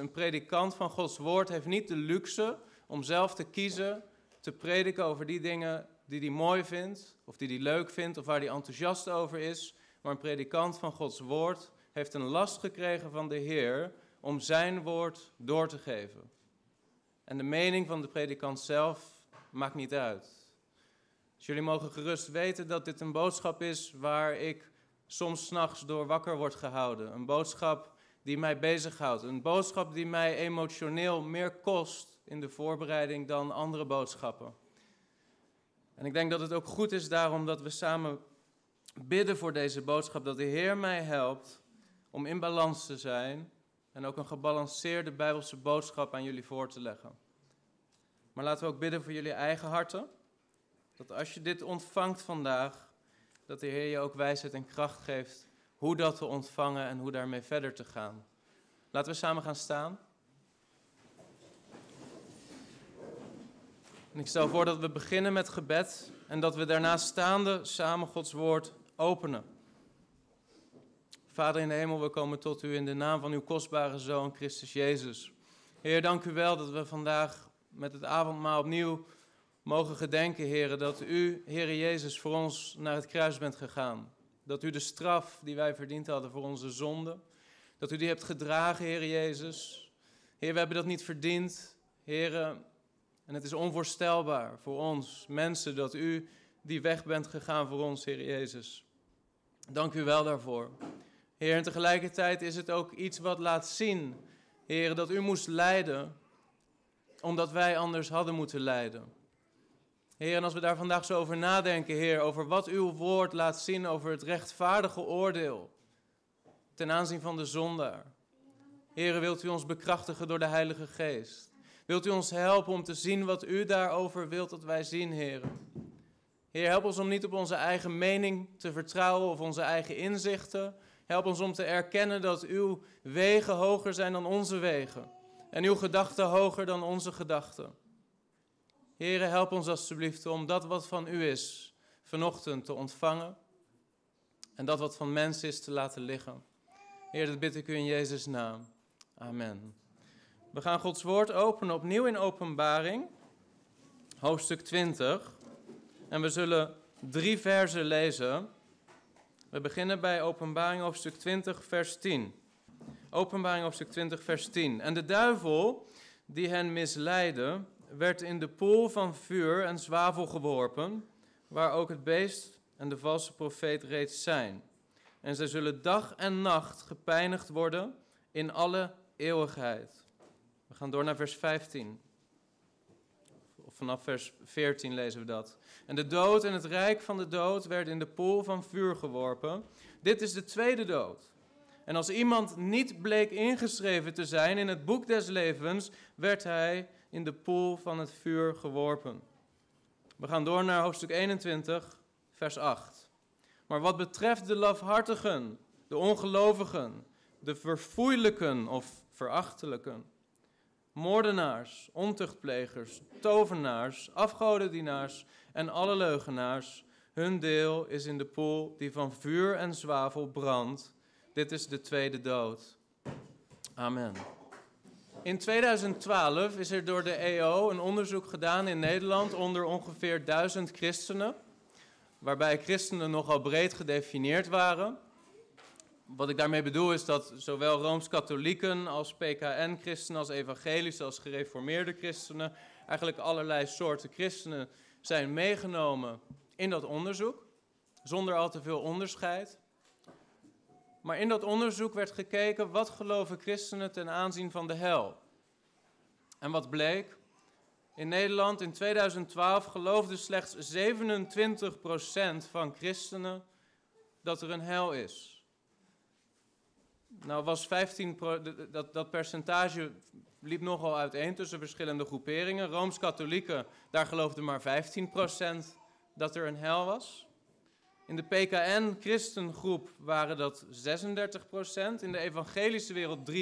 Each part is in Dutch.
Een predikant van Gods woord heeft niet de luxe om zelf te kiezen, te prediken over die dingen die hij mooi vindt, of die hij leuk vindt, of waar hij enthousiast over is. Maar een predikant van Gods woord heeft een last gekregen van de Heer om zijn woord door te geven. En de mening van de predikant zelf maakt niet uit. Dus jullie mogen gerust weten dat dit een boodschap is waar ik soms s'nachts door wakker word gehouden. Een boodschap die mij bezighoudt. Een boodschap die mij emotioneel meer kost in de voorbereiding dan andere boodschappen. En ik denk dat het ook goed is daarom dat we samen bidden voor deze boodschap. Dat de Heer mij helpt om in balans te zijn en ook een gebalanceerde Bijbelse boodschap aan jullie voor te leggen. Maar laten we ook bidden voor jullie eigen harten. Dat als je dit ontvangt vandaag, dat de Heer je ook wijsheid en kracht geeft hoe dat te ontvangen en hoe daarmee verder te gaan. Laten we samen gaan staan. En ik stel voor dat we beginnen met gebed en dat we daarna staande samen Gods woord openen. Vader in de hemel, we komen tot u in de naam van uw kostbare Zoon Christus Jezus. Heer, dank u wel dat we vandaag met het avondmaal opnieuw mogen gedenken, heren, dat u, Heer Jezus, voor ons naar het kruis bent gegaan. Dat u de straf die wij verdiend hadden voor onze zonde, dat u die hebt gedragen, Heer Jezus. Heer, we hebben dat niet verdiend, Heer, en het is onvoorstelbaar voor ons, mensen, dat u die weg bent gegaan voor ons, Heer Jezus. Dank u wel daarvoor. Heer, en tegelijkertijd is het ook iets wat laat zien, Heer, dat u moest lijden, omdat wij anders hadden moeten lijden. Heer, en als we daar vandaag zo over nadenken, Heer, over wat uw woord laat zien over het rechtvaardige oordeel ten aanzien van de zondaar. Heer, wilt u ons bekrachtigen door de Heilige Geest? Wilt u ons helpen om te zien wat u daarover wilt dat wij zien, Heer? Heer, help ons om niet op onze eigen mening te vertrouwen of onze eigen inzichten. Help ons om te erkennen dat uw wegen hoger zijn dan onze wegen. En uw gedachten hoger dan onze gedachten. Here, help ons alstublieft om dat wat van u is vanochtend te ontvangen. En dat wat van mens is te laten liggen. Heer, dat bid ik u in Jezus' naam. Amen. We gaan Gods woord openen opnieuw in openbaring, hoofdstuk 20. En we zullen drie versen lezen. We beginnen bij openbaring hoofdstuk 20, vers 10. Openbaring hoofdstuk 20, vers 10. En de duivel die hen misleidde, werd in de pool van vuur en zwavel geworpen, waar ook het beest en de valse profeet reeds zijn. En zij zullen dag en nacht gepijnigd worden in alle eeuwigheid. We gaan door naar vers 15. Of vanaf vers 14 lezen we dat. En de dood en het rijk van de dood werden in de pool van vuur geworpen. Dit is de tweede dood. En als iemand niet bleek ingeschreven te zijn in het boek des levens, werd hij in de poel van het vuur geworpen. We gaan door naar hoofdstuk 21, vers 8. Maar wat betreft de lafhartigen, de ongelovigen, de verfoeilijken of verachtelijken, moordenaars, ontuchtplegers, tovenaars, afgodendienaars en alle leugenaars, hun deel is in de poel die van vuur en zwavel brandt. Dit is de tweede dood. Amen. In 2012 is er door de EO een onderzoek gedaan in Nederland onder ongeveer duizend christenen, waarbij christenen nogal breed gedefinieerd waren. Wat ik daarmee bedoel is dat zowel rooms-katholieken als PKN-christenen, als evangelische, als gereformeerde christenen, eigenlijk allerlei soorten christenen zijn meegenomen in dat onderzoek, zonder al te veel onderscheid. Maar in dat onderzoek werd gekeken wat geloven christenen ten aanzien van de hel. En wat bleek? In Nederland in 2012 geloofde slechts 27% van christenen dat er een hel is. Nou was 15 dat, dat percentage liep nogal uiteen tussen verschillende groeperingen. Rooms-katholieken, daar geloofden maar 15% dat er een hel was. In de PKN-christengroep waren dat 36% In de evangelische wereld 83%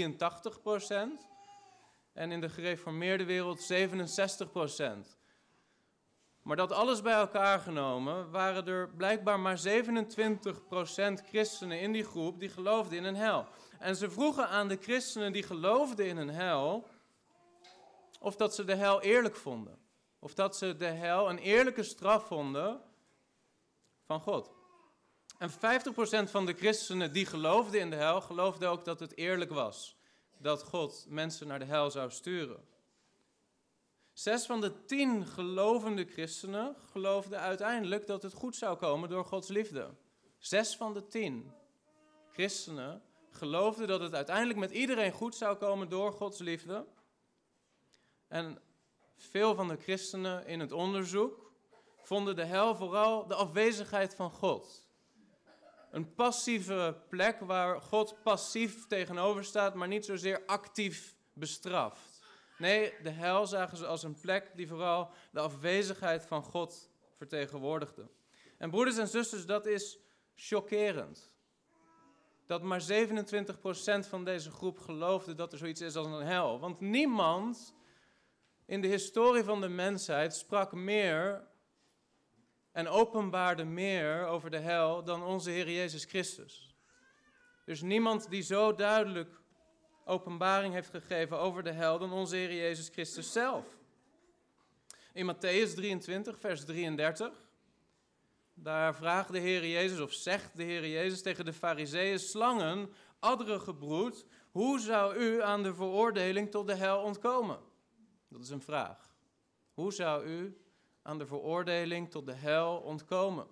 En in de gereformeerde wereld 67% Maar dat alles bij elkaar genomen waren er blijkbaar maar 27% christenen in die groep die geloofden in een hel. En ze vroegen aan de christenen die geloofden in een hel, of dat ze de hel eerlijk vonden. Of dat ze de hel een eerlijke straf vonden van God. En 50% van de christenen die geloofden in de hel, geloofden ook dat het eerlijk was. Dat God mensen naar de hel zou sturen. Zes van de tien gelovende christenen geloofden uiteindelijk dat het goed zou komen door Gods liefde. Zes van de tien christenen geloofden dat het uiteindelijk met iedereen goed zou komen door Gods liefde. En veel van de christenen in het onderzoek vonden de hel vooral de afwezigheid van God. Een passieve plek waar God passief tegenover staat, maar niet zozeer actief bestraft. Nee, de hel zagen ze als een plek die vooral de afwezigheid van God vertegenwoordigde. En broeders en zusters, dat is chockerend. Dat maar 27% van deze groep geloofde dat er zoiets is als een hel. Want niemand in de historie van de mensheid sprak meer en openbaarde meer over de hel dan onze Heer Jezus Christus. Dus niemand die zo duidelijk openbaring heeft gegeven over de hel dan onze Heer Jezus Christus zelf. In Matthäus 23, vers 33, daar vraagt de Heer Jezus, of zegt de Heer Jezus tegen de fariseeën, slangen, adderen gebroed, hoe zou u aan de veroordeling tot de hel ontkomen? Dat is een vraag. Hoe zou u aan de veroordeling tot de hel ontkomen?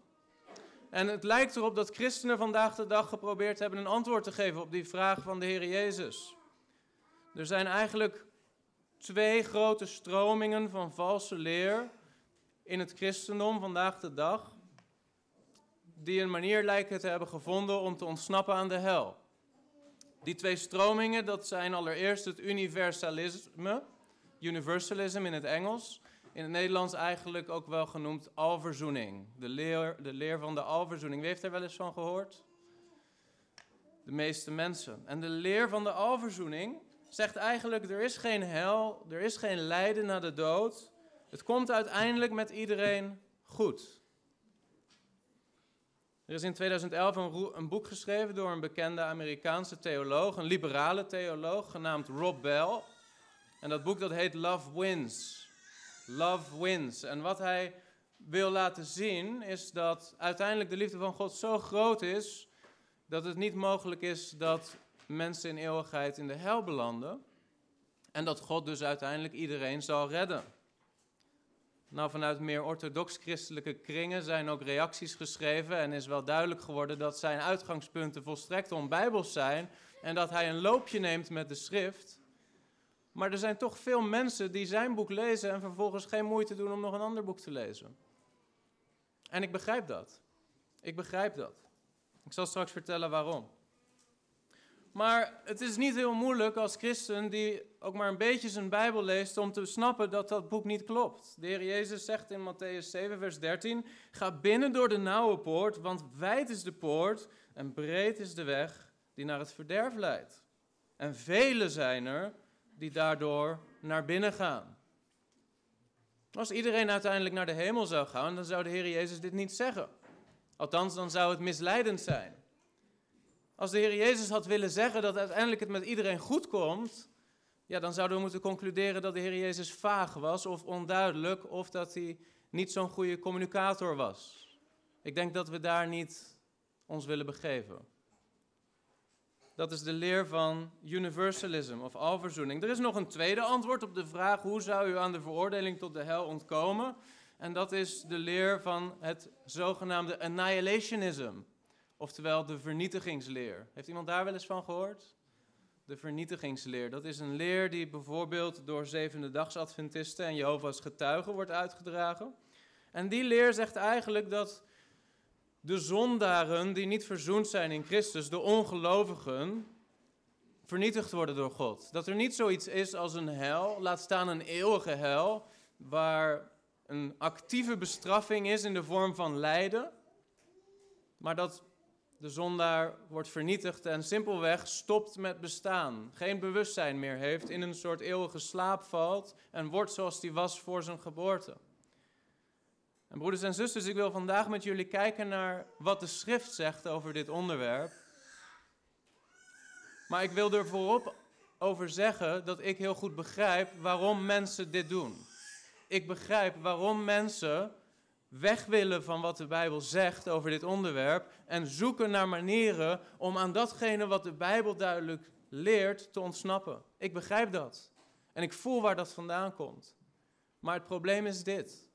En het lijkt erop dat christenen vandaag de dag geprobeerd hebben een antwoord te geven op die vraag van de Heer Jezus. Er zijn eigenlijk twee grote stromingen van valse leer in het christendom vandaag de dag, die een manier lijken te hebben gevonden om te ontsnappen aan de hel. Die twee stromingen, dat zijn allereerst het universalisme, universalism in het Engels, in het Nederlands eigenlijk ook wel genoemd alverzoening. De leer, de leer van de alverzoening. Wie heeft er wel eens van gehoord? De meeste mensen. En de leer van de alverzoening zegt eigenlijk: er is geen hel, er is geen lijden na de dood. Het komt uiteindelijk met iedereen goed. Er is in 2011 een, een, boek geschreven door een bekende Amerikaanse theoloog, een liberale theoloog, genaamd Rob Bell. En dat boek dat heet Love Wins. Love Wins. En wat hij wil laten zien is dat uiteindelijk de liefde van God zo groot is dat het niet mogelijk is dat mensen in eeuwigheid in de hel belanden. En dat God dus uiteindelijk iedereen zal redden. Nou, vanuit meer orthodox-christelijke kringen zijn ook reacties geschreven en is wel duidelijk geworden dat zijn uitgangspunten volstrekt onbijbels zijn en dat hij een loopje neemt met de schrift. Maar er zijn toch veel mensen die zijn boek lezen en vervolgens geen moeite doen om nog een ander boek te lezen. En ik begrijp dat. Ik begrijp dat. Ik zal straks vertellen waarom. Maar het is niet heel moeilijk als christen die ook maar een beetje zijn Bijbel leest om te snappen dat dat boek niet klopt. De Heer Jezus zegt in Matthäus 7, vers 13: Ga binnen door de nauwe poort, want wijd is de poort en breed is de weg die naar het verderf leidt. En vele zijn er die daardoor naar binnen gaan. Als iedereen uiteindelijk naar de hemel zou gaan, dan zou de Heer Jezus dit niet zeggen. Althans, dan zou het misleidend zijn. Als de Heer Jezus had willen zeggen dat uiteindelijk het met iedereen goed komt, ja, dan zouden we moeten concluderen dat de Heer Jezus vaag was of onduidelijk of dat hij niet zo'n goede communicator was. Ik denk dat we daar niet ons willen begeven. Dat is de leer van universalism of alverzoening. Er is nog een tweede antwoord op de vraag hoe zou u aan de veroordeling tot de hel ontkomen? En dat is de leer van het zogenaamde annihilationism. Oftewel de vernietigingsleer. Heeft iemand daar wel eens van gehoord? De vernietigingsleer. Dat is een leer die bijvoorbeeld door zevende dagsadventisten en Jehovah's getuigen wordt uitgedragen. En die leer zegt eigenlijk dat de zondaren die niet verzoend zijn in Christus, de ongelovigen, vernietigd worden door God. Dat er niet zoiets is als een hel, laat staan een eeuwige hel, waar een actieve bestraffing is in de vorm van lijden, maar dat de zondaar wordt vernietigd en simpelweg stopt met bestaan. Geen bewustzijn meer heeft, in een soort eeuwige slaap valt en wordt zoals hij was voor zijn geboorte. En broeders en zusters, ik wil vandaag met jullie kijken naar wat de schrift zegt over dit onderwerp. Maar ik wil er voorop over zeggen dat ik heel goed begrijp waarom mensen dit doen. Ik begrijp waarom mensen weg willen van wat de Bijbel zegt over dit onderwerp en zoeken naar manieren om aan datgene wat de Bijbel duidelijk leert te ontsnappen. Ik begrijp dat. En ik voel waar dat vandaan komt. Maar het probleem is dit.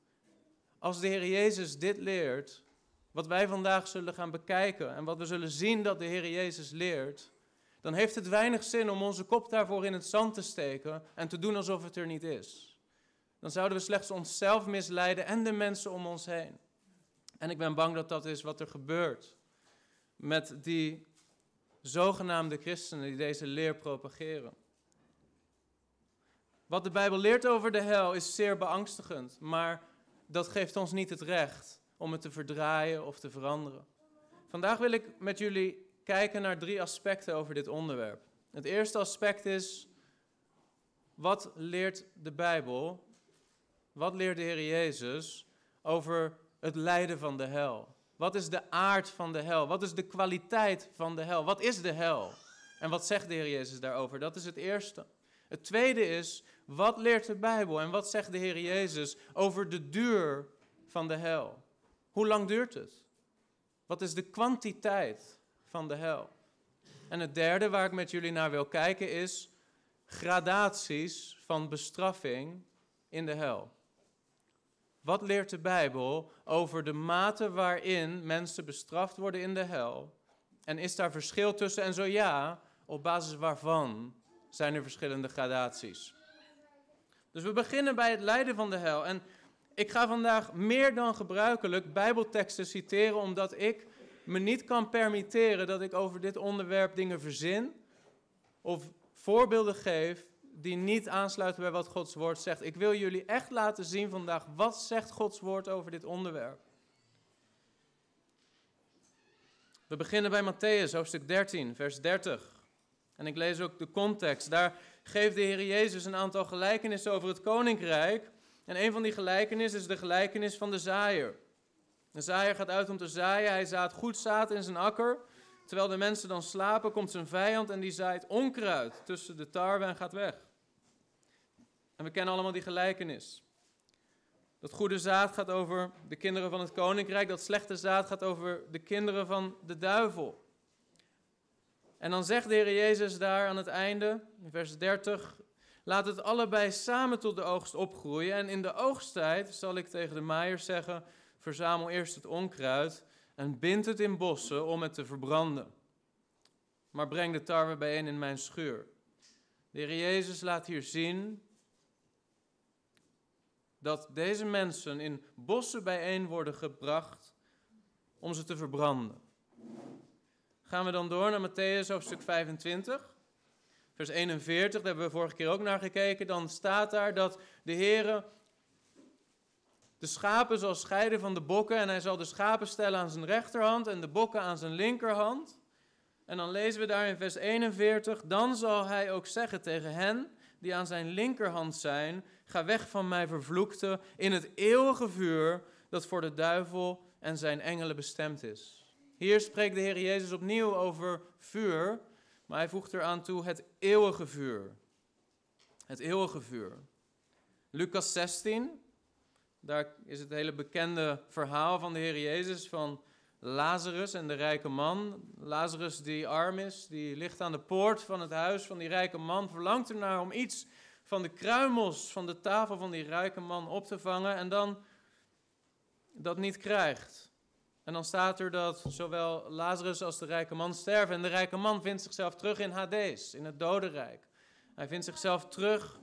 Als de Heer Jezus dit leert, wat wij vandaag zullen gaan bekijken en wat we zullen zien dat de Heer Jezus leert, dan heeft het weinig zin om onze kop daarvoor in het zand te steken en te doen alsof het er niet is. Dan zouden we slechts onszelf misleiden en de mensen om ons heen. En ik ben bang dat dat is wat er gebeurt met die zogenaamde christenen die deze leer propageren. Wat de Bijbel leert over de hel is zeer beangstigend, maar dat geeft ons niet het recht om het te verdraaien of te veranderen. Vandaag wil ik met jullie kijken naar drie aspecten over dit onderwerp. Het eerste aspect is, wat leert de Bijbel, wat leert de Heer Jezus over het lijden van de hel? Wat is de aard van de hel? Wat is de kwaliteit van de hel? Wat is de hel? En wat zegt de Heer Jezus daarover? Dat is het eerste. Het tweede is, wat leert de Bijbel en wat zegt de Heer Jezus over de duur van de hel? Hoe lang duurt het? Wat is de kwantiteit van de hel? En het derde waar ik met jullie naar wil kijken is gradaties van bestraffing in de hel. Wat leert de Bijbel over de mate waarin mensen bestraft worden in de hel? En is daar verschil tussen? En zo ja, op basis waarvan zijn er verschillende gradaties? Dus we beginnen bij het lijden van de hel. En ik ga vandaag meer dan gebruikelijk Bijbelteksten citeren, omdat ik me niet kan permitteren dat ik over dit onderwerp dingen verzin of voorbeelden geef die niet aansluiten bij wat Gods woord zegt. Ik wil jullie echt laten zien vandaag wat zegt Gods woord over dit onderwerp. We beginnen bij Matthäus, hoofdstuk 13, vers 30. En ik lees ook de context. Daar geeft de Heer Jezus een aantal gelijkenissen over het koninkrijk. En een van die gelijkenissen is de gelijkenis van de zaaier. De zaaier gaat uit om te zaaien. Hij zaait goed zaad in zijn akker. Terwijl de mensen dan slapen, komt zijn vijand en die zaait onkruid tussen de tarwe en gaat weg. En we kennen allemaal die gelijkenis. Dat goede zaad gaat over de kinderen van het koninkrijk, dat slechte zaad gaat over de kinderen van de duivel. En dan zegt de Heer Jezus daar aan het einde, in vers 30, laat het allebei samen tot de oogst opgroeien. En in de oogsttijd zal ik tegen de maaiers zeggen, verzamel eerst het onkruid en bind het in bossen om het te verbranden. Maar breng de tarwe bijeen in mijn schuur. De Heer Jezus laat hier zien dat deze mensen in bossen bijeen worden gebracht om ze te verbranden. Gaan we dan door naar Matthäus hoofdstuk 25, vers 41, daar hebben we vorige keer ook naar gekeken. Dan staat daar dat de Heer de schapen zal scheiden van de bokken en hij zal de schapen stellen aan zijn rechterhand en de bokken aan zijn linkerhand. En dan lezen we daar in vers 41, dan zal hij ook zeggen tegen hen die aan zijn linkerhand zijn, ga weg van mij vervloekte in het eeuwige vuur dat voor de duivel en zijn engelen bestemd is. Hier spreekt de Heer Jezus opnieuw over vuur, maar hij voegt eraan toe het eeuwige vuur. Het eeuwige vuur. Lucas 16, daar is het hele bekende verhaal van de Heer Jezus van Lazarus en de rijke man. Lazarus die arm is, die ligt aan de poort van het huis van die rijke man, verlangt ernaar om iets van de kruimels van de tafel van die rijke man op te vangen en dan dat niet krijgt. En dan staat er dat zowel Lazarus als de rijke man sterven. En de rijke man vindt zichzelf terug in Hades, in het dodenrijk. Hij vindt zichzelf terug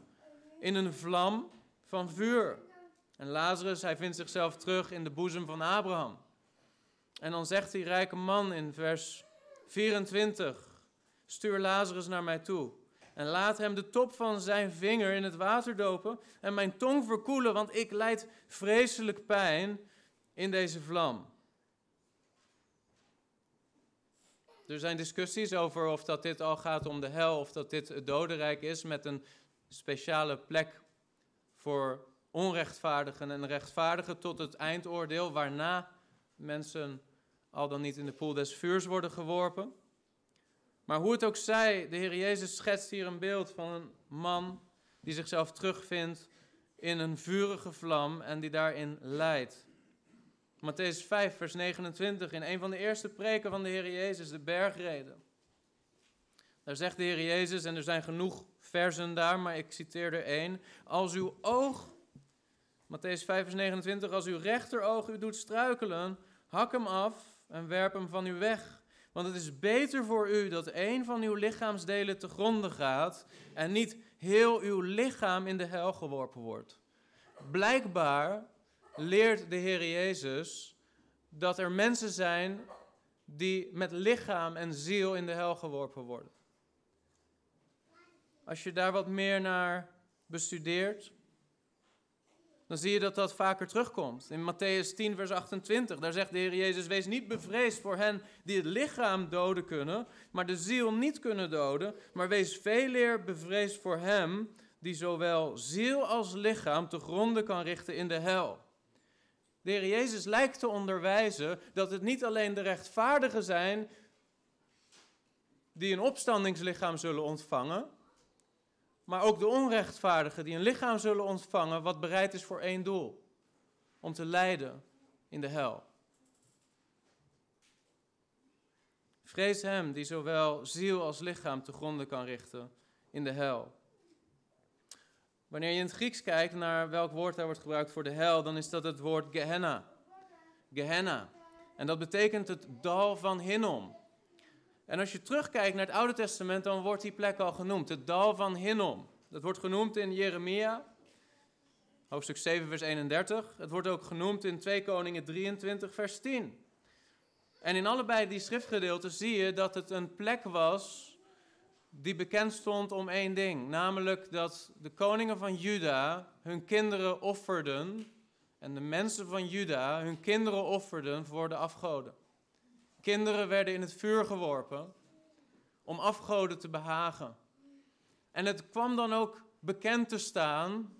in een vlam van vuur. En Lazarus, hij vindt zichzelf terug in de boezem van Abraham. En dan zegt die rijke man in vers 24: Stuur Lazarus naar mij toe. En laat hem de top van zijn vinger in het water dopen en mijn tong verkoelen, want ik lijd vreselijk pijn in deze vlam. Er zijn discussies over of dat dit al gaat om de hel of dat dit het dodenrijk is met een speciale plek voor onrechtvaardigen en rechtvaardigen tot het eindoordeel, waarna mensen al dan niet in de poel des vuurs worden geworpen. Maar hoe het ook zij, de Heer Jezus schetst hier een beeld van een man die zichzelf terugvindt in een vurige vlam en die daarin leidt. Matthäus 5, vers 29, in een van de eerste preken van de Heer Jezus, de bergreden. Daar zegt de Heer Jezus, en er zijn genoeg versen daar, maar ik citeer er één. Als uw oog, Matthäus 5, vers 29, als uw rechteroog u doet struikelen, hak hem af en werp hem van u weg. Want het is beter voor u dat een van uw lichaamsdelen te gronden gaat en niet heel uw lichaam in de hel geworpen wordt. Blijkbaar leert de Heer Jezus dat er mensen zijn die met lichaam en ziel in de hel geworpen worden. Als je daar wat meer naar bestudeert, dan zie je dat dat vaker terugkomt. In Matthäus 10, vers 28, daar zegt de Heer Jezus: Wees niet bevreesd voor hen die het lichaam doden kunnen, maar de ziel niet kunnen doden. Maar wees veel eer bevreesd voor hem die zowel ziel als lichaam te gronden kan richten in de hel. De Heer Jezus lijkt te onderwijzen dat het niet alleen de rechtvaardigen zijn die een opstandingslichaam zullen ontvangen, maar ook de onrechtvaardigen die een lichaam zullen ontvangen wat bereid is voor één doel: om te lijden in de hel. Vrees hem die zowel ziel als lichaam te gronden kan richten in de hel. Wanneer je in het Grieks kijkt naar welk woord daar wordt gebruikt voor de hel, dan is dat het woord Gehenna. Gehenna. En dat betekent het dal van Hinnom. En als je terugkijkt naar het Oude Testament, dan wordt die plek al genoemd, het dal van Hinnom. Dat wordt genoemd in Jeremia, hoofdstuk 7, vers 31. Het wordt ook genoemd in 2 Koningen 23, vers 10. En in allebei die schriftgedeelten zie je dat het een plek was die bekend stond om één ding, namelijk dat de koningen van Juda hun kinderen offerden en de mensen van Juda hun kinderen offerden voor de afgoden. Kinderen werden in het vuur geworpen om afgoden te behagen. En het kwam dan ook bekend te staan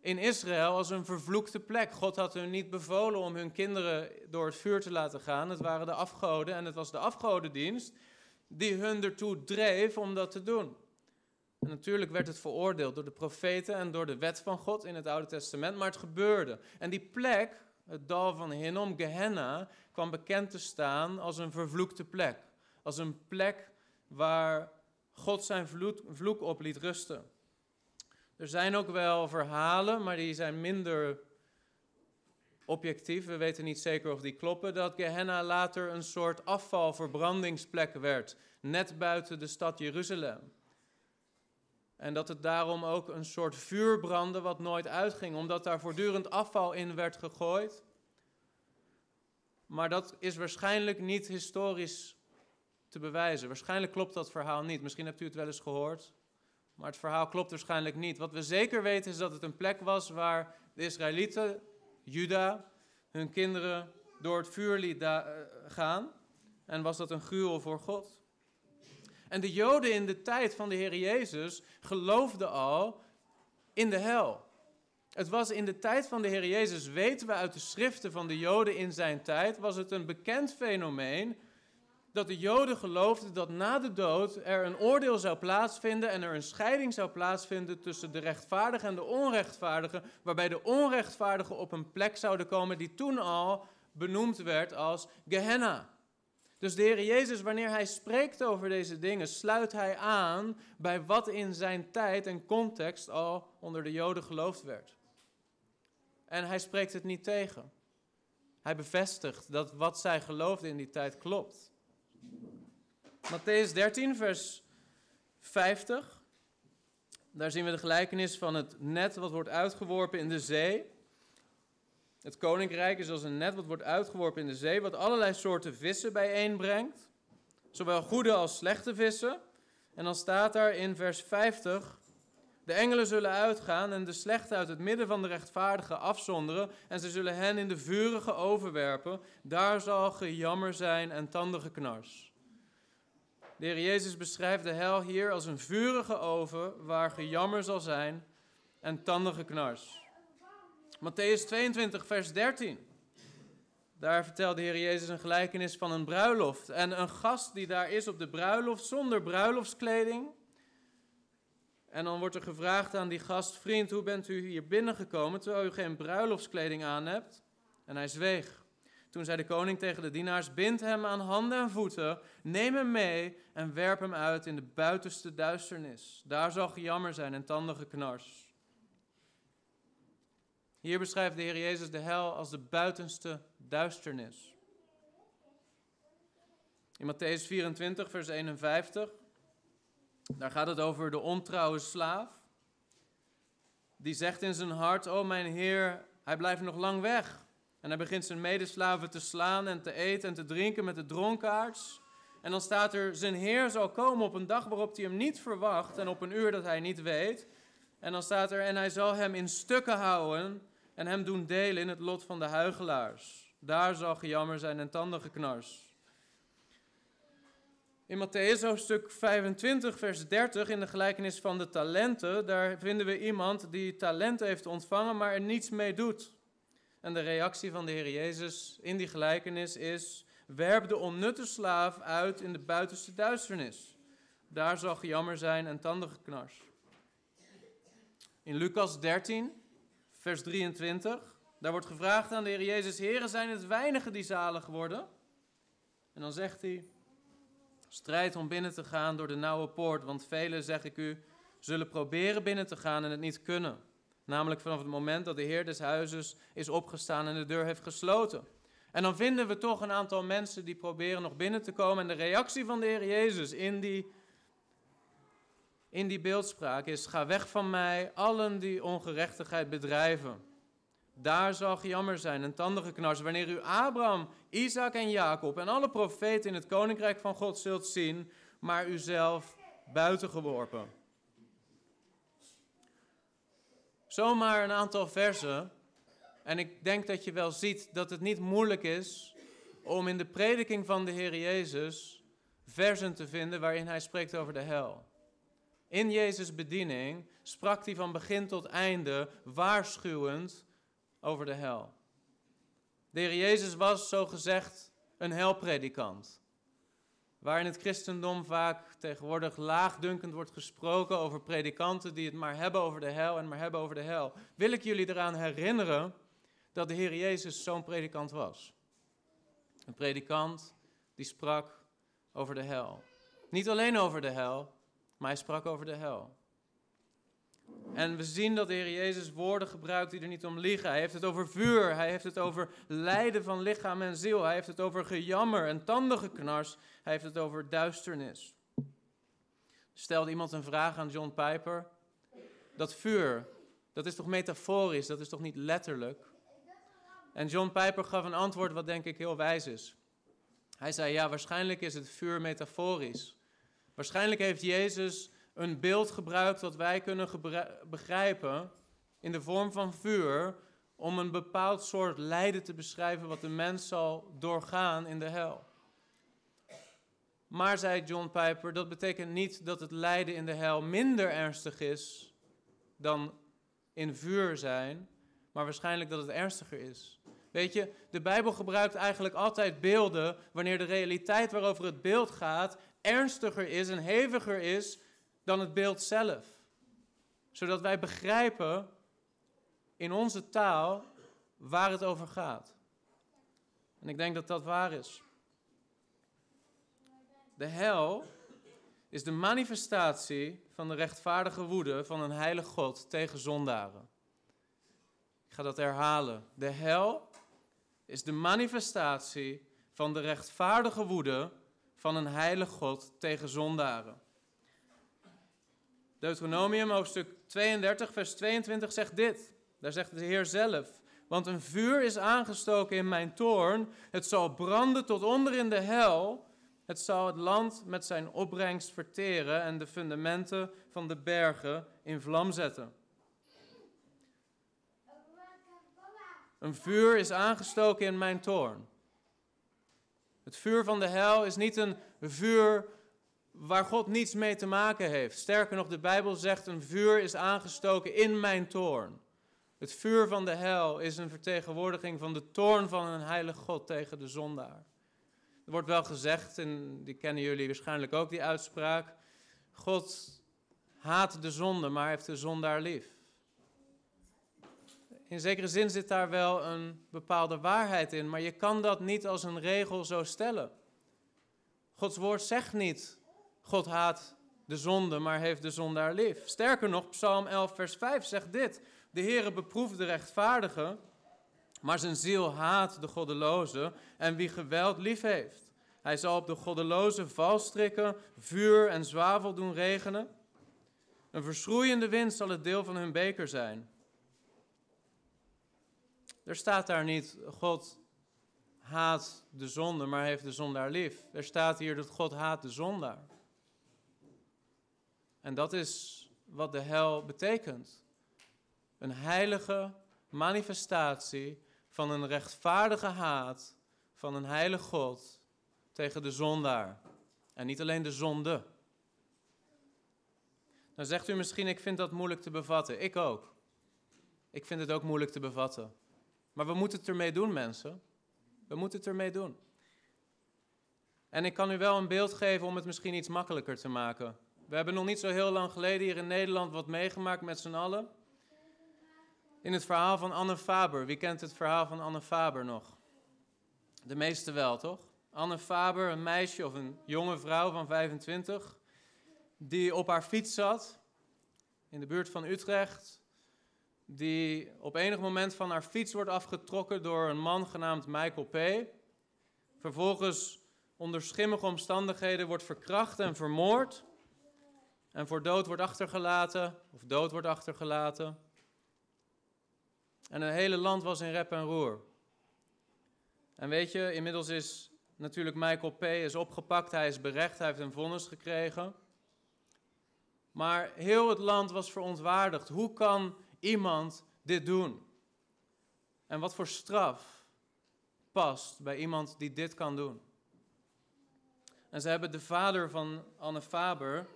in Israël als een vervloekte plek. God had hun niet bevolen om hun kinderen door het vuur te laten gaan. Het waren de afgoden en het was de afgodendienst die hun ertoe dreef om dat te doen. En natuurlijk werd het veroordeeld door de profeten en door de wet van God in het Oude Testament, maar het gebeurde. En die plek, het dal van Hinnom, Gehenna, kwam bekend te staan als een vervloekte plek. Als een plek waar God zijn vloek, vloek op liet rusten. Er zijn ook wel verhalen, maar die zijn minder objectief. We weten niet zeker of die kloppen. Dat Gehenna later een soort afvalverbrandingsplek werd, net buiten de stad Jeruzalem. En dat het daarom ook een soort vuur brandde wat nooit uitging, omdat daar voortdurend afval in werd gegooid. Maar dat is waarschijnlijk niet historisch te bewijzen. Waarschijnlijk klopt dat verhaal niet. Misschien hebt u het wel eens gehoord. Maar het verhaal klopt waarschijnlijk niet. Wat we zeker weten is dat het een plek was waar de Israëlieten, Juda, hun kinderen door het vuur liet eh, gaan. En was dat een gruwel voor God. En de Joden in de tijd van de Heer Jezus geloofden al in de hel. Het was in de tijd van de Heer Jezus, weten we uit de schriften van de Joden in zijn tijd, was het een bekend fenomeen dat de Joden geloofden dat na de dood er een oordeel zou plaatsvinden en er een scheiding zou plaatsvinden tussen de rechtvaardige en de onrechtvaardige, waarbij de onrechtvaardigen op een plek zouden komen die toen al benoemd werd als Gehenna. Dus de Heer Jezus, wanneer hij spreekt over deze dingen, sluit hij aan bij wat in zijn tijd en context al onder de Joden geloofd werd. En hij spreekt het niet tegen. Hij bevestigt dat wat zij geloofden in die tijd klopt. Matthäus 13, vers 50. Daar zien we de gelijkenis van het net wat wordt uitgeworpen in de zee. Het koninkrijk is als een net wat wordt uitgeworpen in de zee, wat allerlei soorten vissen bijeenbrengt. Zowel goede als slechte vissen. En dan staat daar in vers 50: De engelen zullen uitgaan en de slechte uit het midden van de rechtvaardigen afzonderen. En ze zullen hen in de vurige overwerpen. Daar zal gejammer zijn en tandigeknars. De Heer Jezus beschrijft de hel hier als een vurige oven waar gejammer zal zijn en tandengeknars. Matthäus 22, vers 13. daar vertelt de Heer Jezus een gelijkenis van een bruiloft. En een gast die daar is op de bruiloft zonder bruiloftskleding. En dan wordt er gevraagd aan die gast: Vriend, hoe bent u hier binnengekomen terwijl u geen bruiloftskleding aan hebt? En hij zweeg. Toen zei de koning tegen de dienaars: Bind hem aan handen en voeten, neem hem mee en werp hem uit in de buitenste duisternis. Daar zal gejammer zijn en tandige knars. Hier beschrijft de Heer Jezus de hel als de buitenste duisternis. In Matthäus 24, vers 51, daar gaat het over de ontrouwe slaaf. Die zegt in zijn hart, oh mijn Heer, hij blijft nog lang weg. En hij begint zijn medeslaven te slaan en te eten en te drinken met de dronkaards. En dan staat er, zijn Heer zal komen op een dag waarop hij hem niet verwacht en op een uur dat hij niet weet. En dan staat er, en hij zal hem in stukken houden en hem doen delen in het lot van de huigelaars. Daar zal gejammer zijn en tandengeknars. In Matthäus hoofdstuk 25, vers 30, in de gelijkenis van de talenten, daar vinden we iemand die talenten heeft ontvangen, maar er niets mee doet. En de reactie van de Heer Jezus in die gelijkenis is: werp de onnutte slaaf uit in de buitenste duisternis. Daar zal gejammer zijn en tandengeknars. In Lucas 13, vers 23. Daar wordt gevraagd aan de Heer Jezus: Heren, zijn het weinigen die zalig worden? En dan zegt hij: Strijd om binnen te gaan door de nauwe poort, want velen, zeg ik u, zullen proberen binnen te gaan en het niet kunnen. Namelijk vanaf het moment dat de Heer des huizes is opgestaan en de deur heeft gesloten. En dan vinden we toch een aantal mensen die proberen nog binnen te komen. En de reactie van de Heer Jezus in die in die beeldspraak is: Ga weg van mij, allen die ongerechtigheid bedrijven. Daar zal gejammer zijn en tandengeknars wanneer u Abraham, Isaac en Jacob en alle profeten in het koninkrijk van God zult zien, maar u zelf buiten geworpen. Zomaar een aantal versen. En ik denk dat je wel ziet dat het niet moeilijk is om in de prediking van de Heer Jezus versen te vinden waarin hij spreekt over de hel. In Jezus' bediening sprak hij van begin tot einde waarschuwend over de hel. De Heer Jezus was, zo gezegd, een helpredikant. Waar in het christendom vaak tegenwoordig laagdunkend wordt gesproken over predikanten die het maar hebben over de hel en maar hebben over de hel, wil ik jullie eraan herinneren dat de Heer Jezus zo'n predikant was. Een predikant die sprak over de hel. Niet alleen over de hel, maar hij sprak over de hel. En we zien dat de Heer Jezus woorden gebruikt die er niet om liegen. Hij heeft het over vuur, hij heeft het over lijden van lichaam en ziel, hij heeft het over gejammer en tandengeknars, hij heeft het over duisternis. Stelde iemand een vraag aan John Piper. Dat vuur, dat is toch metaforisch, dat is toch niet letterlijk? En John Piper gaf een antwoord wat denk ik heel wijs is. Hij zei, ja, waarschijnlijk is het vuur metaforisch. Waarschijnlijk heeft Jezus een beeld gebruikt dat wij kunnen begrijpen in de vorm van vuur om een bepaald soort lijden te beschrijven wat de mens zal doorgaan in de hel. Maar, zei John Piper, dat betekent niet dat het lijden in de hel minder ernstig is dan in vuur zijn, maar waarschijnlijk dat het ernstiger is. Weet je, de Bijbel gebruikt eigenlijk altijd beelden wanneer de realiteit waarover het beeld gaat ernstiger is en heviger is dan het beeld zelf. Zodat wij begrijpen in onze taal waar het over gaat. En ik denk dat dat waar is. De hel is de manifestatie van de rechtvaardige woede van een heilig God tegen zondaren. Ik ga dat herhalen. De hel is de manifestatie van de rechtvaardige woede van een heilig God tegen zondaren. Deuteronomium hoofdstuk 32, vers 22 zegt dit. Daar zegt de Heer zelf. Want een vuur is aangestoken in mijn toorn. Het zal branden tot onder in de hel. Het zal het land met zijn opbrengst verteren en de fundamenten van de bergen in vlam zetten. Een vuur is aangestoken in mijn toorn. Het vuur van de hel is niet een vuur waar God niets mee te maken heeft. Sterker nog, de Bijbel zegt: een vuur is aangestoken in mijn toorn. Het vuur van de hel is een vertegenwoordiging van de toorn van een heilig God tegen de zondaar. Er wordt wel gezegd, en die kennen jullie waarschijnlijk ook, die uitspraak. God haat de zonde, maar heeft de zondaar lief. In zekere zin zit daar wel een bepaalde waarheid in, maar je kan dat niet als een regel zo stellen. Gods woord zegt niet, God haat de zonde, maar heeft de zondaar lief. Sterker nog, Psalm 11, vers 5 zegt dit. De Heere beproeft de rechtvaardige, maar zijn ziel haat de goddeloze en wie geweld lief heeft. Hij zal op de goddeloze valstrikken, vuur en zwavel doen regenen. Een verschroeiende wind zal het deel van hun beker zijn. Er staat daar niet, God haat de zonde, maar heeft de zondaar lief. Er staat hier dat God haat de zondaar. En dat is wat de hel betekent. Een heilige manifestatie van een rechtvaardige haat van een heilige God tegen de zondaar. En niet alleen de zonde. Dan zegt u misschien, ik vind dat moeilijk te bevatten. Ik ook. Ik vind het ook moeilijk te bevatten. Maar we moeten het ermee doen, mensen. We moeten het ermee doen. En ik kan u wel een beeld geven om het misschien iets makkelijker te maken. We hebben nog niet zo heel lang geleden hier in Nederland wat meegemaakt met z'n allen. In het verhaal van Anne Faber. Wie kent het verhaal van Anne Faber nog? De meeste wel, toch? Anne Faber, een meisje of een jonge vrouw van 25, die op haar fiets zat in de buurt van Utrecht, die op enig moment van haar fiets wordt afgetrokken door een man genaamd Michael P. Vervolgens onder schimmige omstandigheden wordt verkracht en vermoord en voor dood wordt achtergelaten, of dood wordt achtergelaten. En het hele land was in rep en roer. En weet je, inmiddels is natuurlijk Michael P. is opgepakt, hij is berecht, hij heeft een vonnis gekregen. Maar heel het land was verontwaardigd. Hoe kan iemand dit doen? En wat voor straf past bij iemand die dit kan doen? En ze hebben de vader van Anne Faber,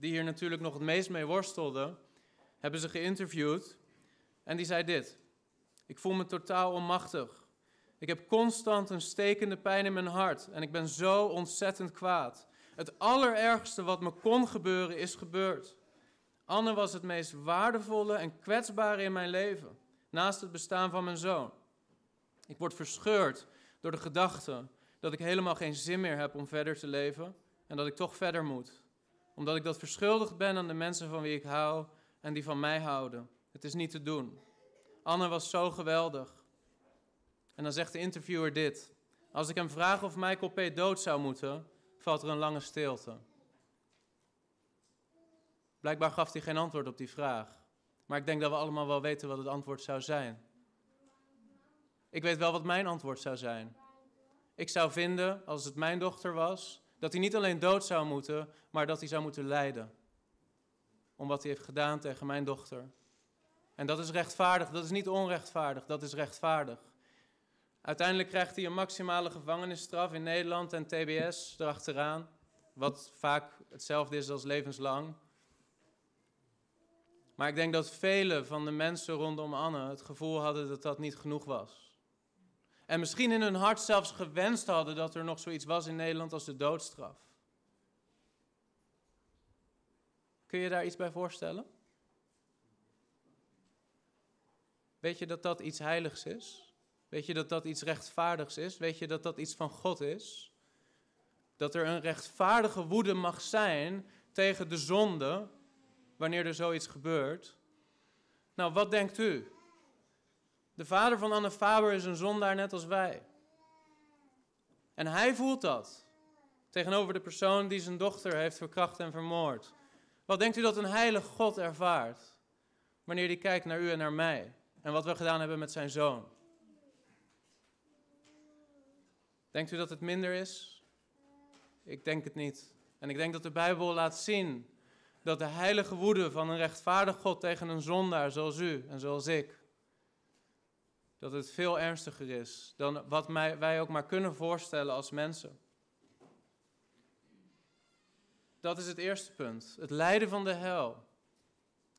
die hier natuurlijk nog het meest mee worstelde, hebben ze geïnterviewd. En die zei dit: Ik voel me totaal onmachtig. Ik heb constant een stekende pijn in mijn hart en ik ben zo ontzettend kwaad. Het allerergste wat me kon gebeuren is gebeurd. Anne was het meest waardevolle en kwetsbare in mijn leven, naast het bestaan van mijn zoon. Ik word verscheurd door de gedachte dat ik helemaal geen zin meer heb om verder te leven en dat ik toch verder moet. Omdat ik dat verschuldigd ben aan de mensen van wie ik hou en die van mij houden. Het is niet te doen. Anne was zo geweldig. En dan zegt de interviewer dit. Als ik hem vraag of Michael P. dood zou moeten, valt er een lange stilte. Blijkbaar gaf hij geen antwoord op die vraag. Maar ik denk dat we allemaal wel weten wat het antwoord zou zijn. Ik weet wel wat mijn antwoord zou zijn. Ik zou vinden, als het mijn dochter was, dat hij niet alleen dood zou moeten, maar dat hij zou moeten lijden. Om wat hij heeft gedaan tegen mijn dochter. En dat is rechtvaardig, dat is niet onrechtvaardig, dat is rechtvaardig. Uiteindelijk krijgt hij een maximale gevangenisstraf in Nederland en TBS erachteraan. Wat vaak hetzelfde is als levenslang. Maar ik denk dat vele van de mensen rondom Anne het gevoel hadden dat dat niet genoeg was. En misschien in hun hart zelfs gewenst hadden dat er nog zoiets was in Nederland als de doodstraf. Kun je daar iets bij voorstellen? Weet je dat dat iets heiligs is? Weet je dat dat iets rechtvaardigs is? Weet je dat dat iets van God is? Dat er een rechtvaardige woede mag zijn tegen de zonde wanneer er zoiets gebeurt. Nou, wat denkt u? De vader van Anne Faber is een zondaar net als wij. En hij voelt dat tegenover de persoon die zijn dochter heeft verkracht en vermoord. Wat denkt u dat een heilig God ervaart wanneer hij kijkt naar u en naar mij en wat we gedaan hebben met zijn zoon? Denkt u dat het minder is? Ik denk het niet. En ik denk dat de Bijbel laat zien dat de heilige woede van een rechtvaardig God tegen een zondaar zoals u en zoals ik, dat het veel ernstiger is dan wat wij ook maar kunnen voorstellen als mensen. Dat is het eerste punt. Het lijden van de hel.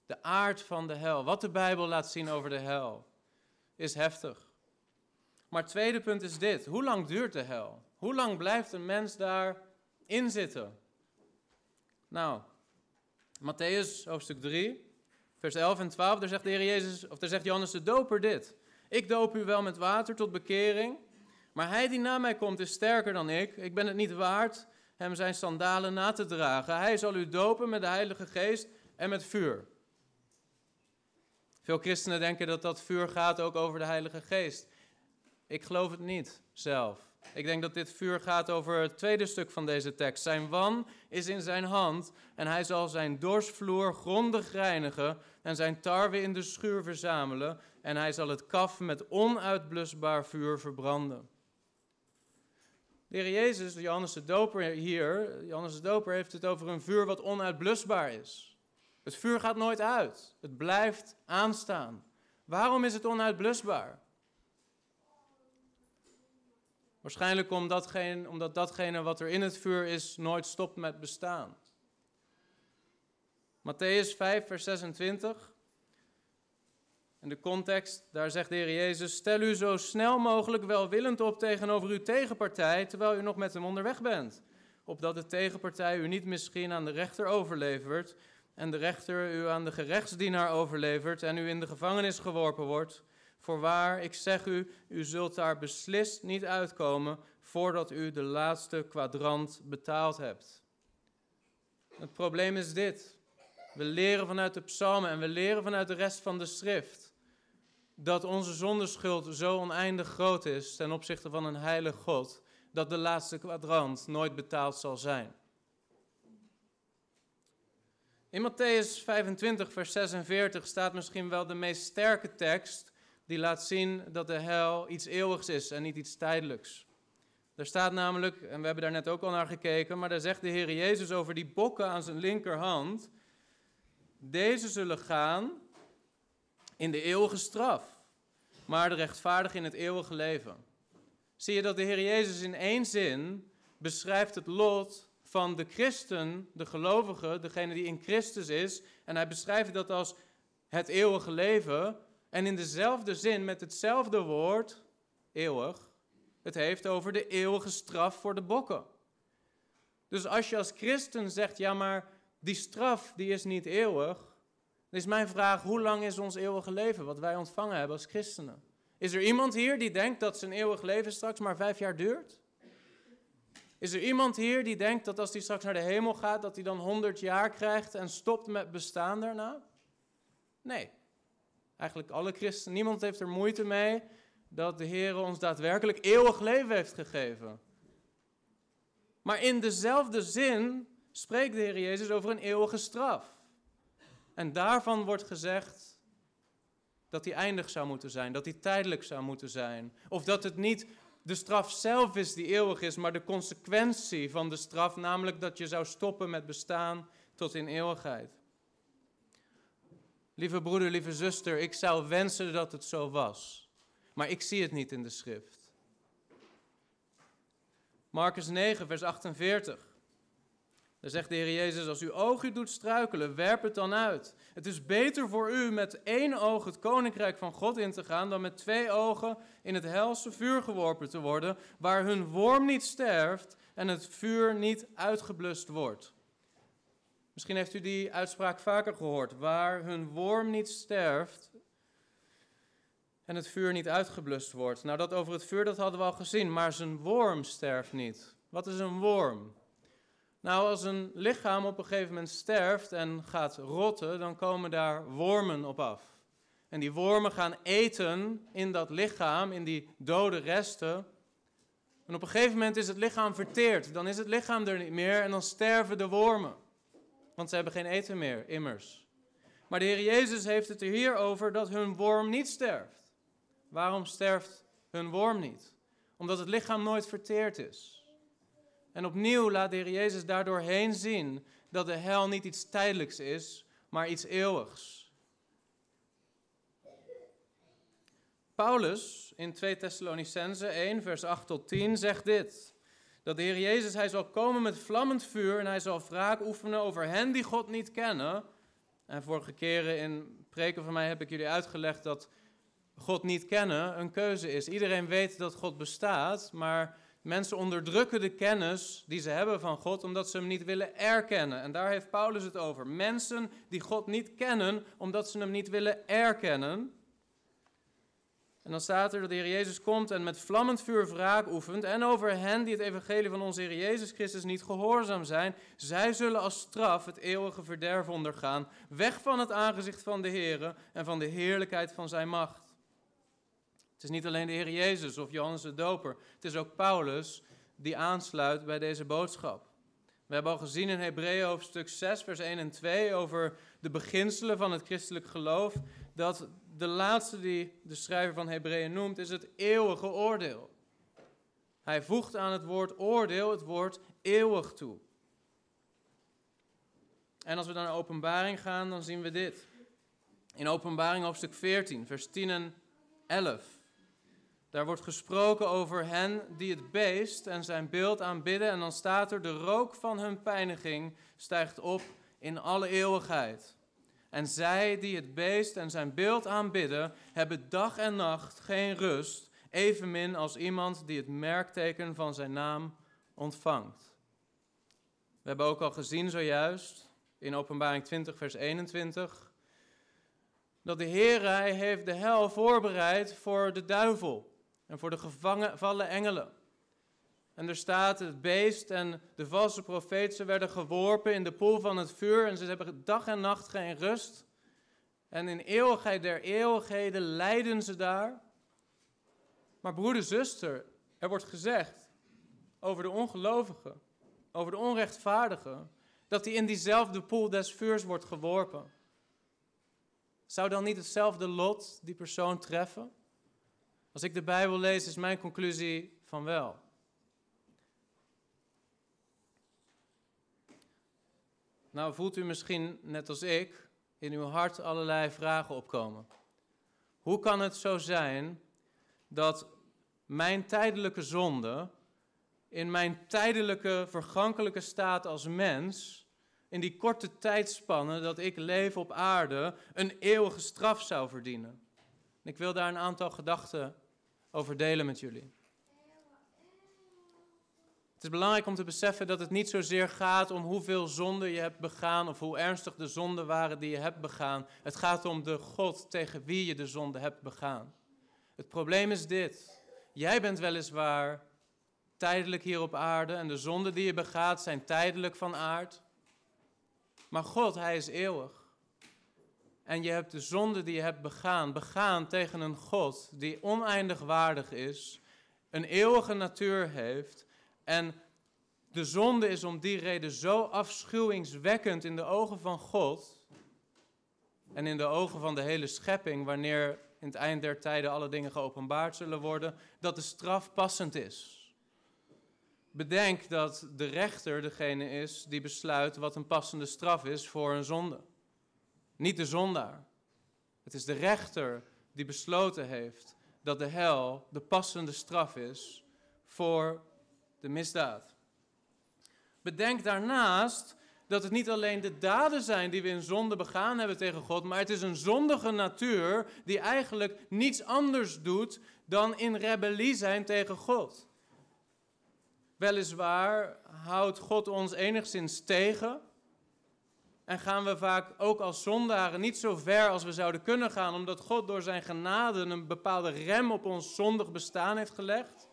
De aard van de hel, wat de Bijbel laat zien over de hel, is heftig. Maar het tweede punt is dit: hoe lang duurt de hel? Hoe lang blijft een mens daarin zitten? Nou, Matthäus hoofdstuk 3, vers 11 en 12, daar zegt de Jezus, of daar zegt Johannes de Doper dit. Ik doop u wel met water tot bekering, maar hij die na mij komt is sterker dan ik. Ik ben het niet waard hem zijn sandalen na te dragen. Hij zal u dopen met de Heilige Geest en met vuur. Veel christenen denken dat dat vuur gaat ook over de Heilige Geest. Ik geloof het niet zelf. Ik denk dat dit vuur gaat over het tweede stuk van deze tekst. Zijn wan is in zijn hand en hij zal zijn dorsvloer grondig reinigen en zijn tarwe in de schuur verzamelen en hij zal het kaf met onuitblusbaar vuur verbranden. De heer Jezus, Johannes de Doper hier, Johannes de Doper heeft het over een vuur wat onuitblusbaar is. Het vuur gaat nooit uit, het blijft aanstaan. Waarom is het onuitblusbaar? Waarschijnlijk omdat, geen, omdat datgene wat er in het vuur is nooit stopt met bestaan. Matthäus 5, vers 26. In de context, daar zegt de Heer Jezus: Stel u zo snel mogelijk welwillend op tegenover uw tegenpartij, terwijl u nog met hem onderweg bent. Opdat de tegenpartij u niet misschien aan de rechter overlevert, en de rechter u aan de gerechtsdienaar overlevert en u in de gevangenis geworpen wordt. Voorwaar, ik zeg u, u zult daar beslist niet uitkomen voordat u de laatste kwadrant betaald hebt. Het probleem is dit. We leren vanuit de psalmen en we leren vanuit de rest van de schrift dat onze zondeschuld zo oneindig groot is ten opzichte van een heilig God, dat de laatste kwadrant nooit betaald zal zijn. In Matthäus 25, vers 46 staat misschien wel de meest sterke tekst die laat zien dat de hel iets eeuwigs is en niet iets tijdelijks. Er staat namelijk, en we hebben daar net ook al naar gekeken, maar daar zegt de Heer Jezus over die bokken aan zijn linkerhand. Deze zullen gaan in de eeuwige straf, maar de rechtvaardig in het eeuwige leven. Zie je dat de Heer Jezus in één zin beschrijft het lot van de christen, de gelovige, degene die in Christus is. En hij beschrijft dat als het eeuwige leven, en in dezelfde zin, met hetzelfde woord, eeuwig, het heeft over de eeuwige straf voor de bokken. Dus als je als christen zegt, ja maar die straf die is niet eeuwig, is mijn vraag, hoe lang is ons eeuwige leven wat wij ontvangen hebben als christenen? Is er iemand hier die denkt dat zijn eeuwig leven straks maar vijf jaar duurt? Is er iemand hier die denkt dat als hij straks naar de hemel gaat, dat hij dan honderd jaar krijgt en stopt met bestaan daarna? Nee eigenlijk alle christenen, niemand heeft er moeite mee dat de Heer ons daadwerkelijk eeuwig leven heeft gegeven. Maar in dezelfde zin spreekt de Heer Jezus over een eeuwige straf. En daarvan wordt gezegd dat die eindig zou moeten zijn, dat die tijdelijk zou moeten zijn. Of dat het niet de straf zelf is die eeuwig is, maar de consequentie van de straf, namelijk dat je zou stoppen met bestaan tot in eeuwigheid. Lieve broeder, lieve zuster, ik zou wensen dat het zo was. Maar ik zie het niet in de schrift. Marcus 9, vers 48. Daar zegt de Heer Jezus, als uw oog u doet struikelen, werp het dan uit. Het is beter voor u met één oog het koninkrijk van God in te gaan, dan met twee ogen in het helse vuur geworpen te worden, waar hun worm niet sterft en het vuur niet uitgeblust wordt. Misschien heeft u die uitspraak vaker gehoord. Waar hun worm niet sterft en het vuur niet uitgeblust wordt. Nou, dat over het vuur, dat hadden we al gezien. Maar zijn worm sterft niet. Wat is een worm? Nou, als een lichaam op een gegeven moment sterft en gaat rotten, dan komen daar wormen op af. En die wormen gaan eten in dat lichaam, in die dode resten. En op een gegeven moment is het lichaam verteerd. Dan is het lichaam er niet meer en dan sterven de wormen want ze hebben geen eten meer, immers. Maar de Heer Jezus heeft het er hier over dat hun worm niet sterft. Waarom sterft hun worm niet? Omdat het lichaam nooit verteerd is. En opnieuw laat de Heer Jezus daardoor heen zien dat de hel niet iets tijdelijks is, maar iets eeuwigs. Paulus in 2 Thessalonicense 1, vers 8 tot 10 zegt dit. Dat de Heer Jezus, hij zal komen met vlammend vuur en hij zal wraak oefenen over hen die God niet kennen. En vorige keren in preken van mij heb ik jullie uitgelegd dat God niet kennen een keuze is. Iedereen weet dat God bestaat, maar mensen onderdrukken de kennis die ze hebben van God omdat ze hem niet willen erkennen. En daar heeft Paulus het over. Mensen die God niet kennen omdat ze hem niet willen erkennen. En dan staat er dat de Heer Jezus komt en met vlammend vuur wraak oefent. En over hen die het evangelie van onze Heer Jezus Christus niet gehoorzaam zijn. Zij zullen als straf het eeuwige verderf ondergaan. Weg van het aangezicht van de Heer en van de heerlijkheid van zijn macht. Het is niet alleen de Heer Jezus of Johannes de Doper. Het is ook Paulus die aansluit bij deze boodschap. We hebben al gezien in Hebreeën hoofdstuk 6, vers 1 en 2 over de beginselen van het christelijk geloof. Dat de laatste die de schrijver van Hebreeën noemt, is het eeuwige oordeel. Hij voegt aan het woord oordeel het woord eeuwig toe. En als we dan naar openbaring gaan, dan zien we dit. In openbaring hoofdstuk 14, vers 10 en 11. Daar wordt gesproken over hen die het beest en zijn beeld aanbidden. En dan staat er, de rook van hun pijniging stijgt op in alle eeuwigheid. En zij die het beest en zijn beeld aanbidden, hebben dag en nacht geen rust, evenmin als iemand die het merkteken van zijn naam ontvangt. We hebben ook al gezien zojuist in Openbaring 20, vers 21, dat de Heer hij heeft de hel voorbereid voor de duivel en voor de gevangen engelen. En er staat, het beest en de valse profeet, ze werden geworpen in de poel van het vuur en ze hebben dag en nacht geen rust. En in eeuwigheid der eeuwigheden lijden ze daar. Maar broeder, zuster, er wordt gezegd over de ongelovigen, over de onrechtvaardigen, dat hij in diezelfde poel des vuurs wordt geworpen. Zou dan niet hetzelfde lot die persoon treffen? Als ik de Bijbel lees, is mijn conclusie van wel. Nou voelt u misschien, net als ik, in uw hart allerlei vragen opkomen. Hoe kan het zo zijn dat mijn tijdelijke zonde, in mijn tijdelijke vergankelijke staat als mens, in die korte tijdspanne dat ik leef op aarde, een eeuwige straf zou verdienen? Ik wil daar een aantal gedachten over delen met jullie. Het is belangrijk om te beseffen dat het niet zozeer gaat om hoeveel zonden je hebt begaan of hoe ernstig de zonden waren die je hebt begaan. Het gaat om de God tegen wie je de zonde hebt begaan. Het probleem is dit. Jij bent weliswaar tijdelijk hier op aarde en de zonden die je begaat zijn tijdelijk van aard. Maar God, Hij is eeuwig. En je hebt de zonde die je hebt begaan, begaan tegen een God die oneindig waardig is, een eeuwige natuur heeft en de zonde is om die reden zo afschuwingswekkend in de ogen van God en in de ogen van de hele schepping, wanneer in het eind der tijden alle dingen geopenbaard zullen worden, dat de straf passend is. Bedenk dat de rechter degene is die besluit wat een passende straf is voor een zonde. Niet de zondaar. Het is de rechter die besloten heeft dat de hel de passende straf is voor de misdaad. Bedenk daarnaast dat het niet alleen de daden zijn die we in zonde begaan hebben tegen God, maar het is een zondige natuur die eigenlijk niets anders doet dan in rebellie zijn tegen God. Weliswaar houdt God ons enigszins tegen en gaan we vaak ook als zondaren niet zo ver als we zouden kunnen gaan, omdat God door zijn genade een bepaalde rem op ons zondig bestaan heeft gelegd.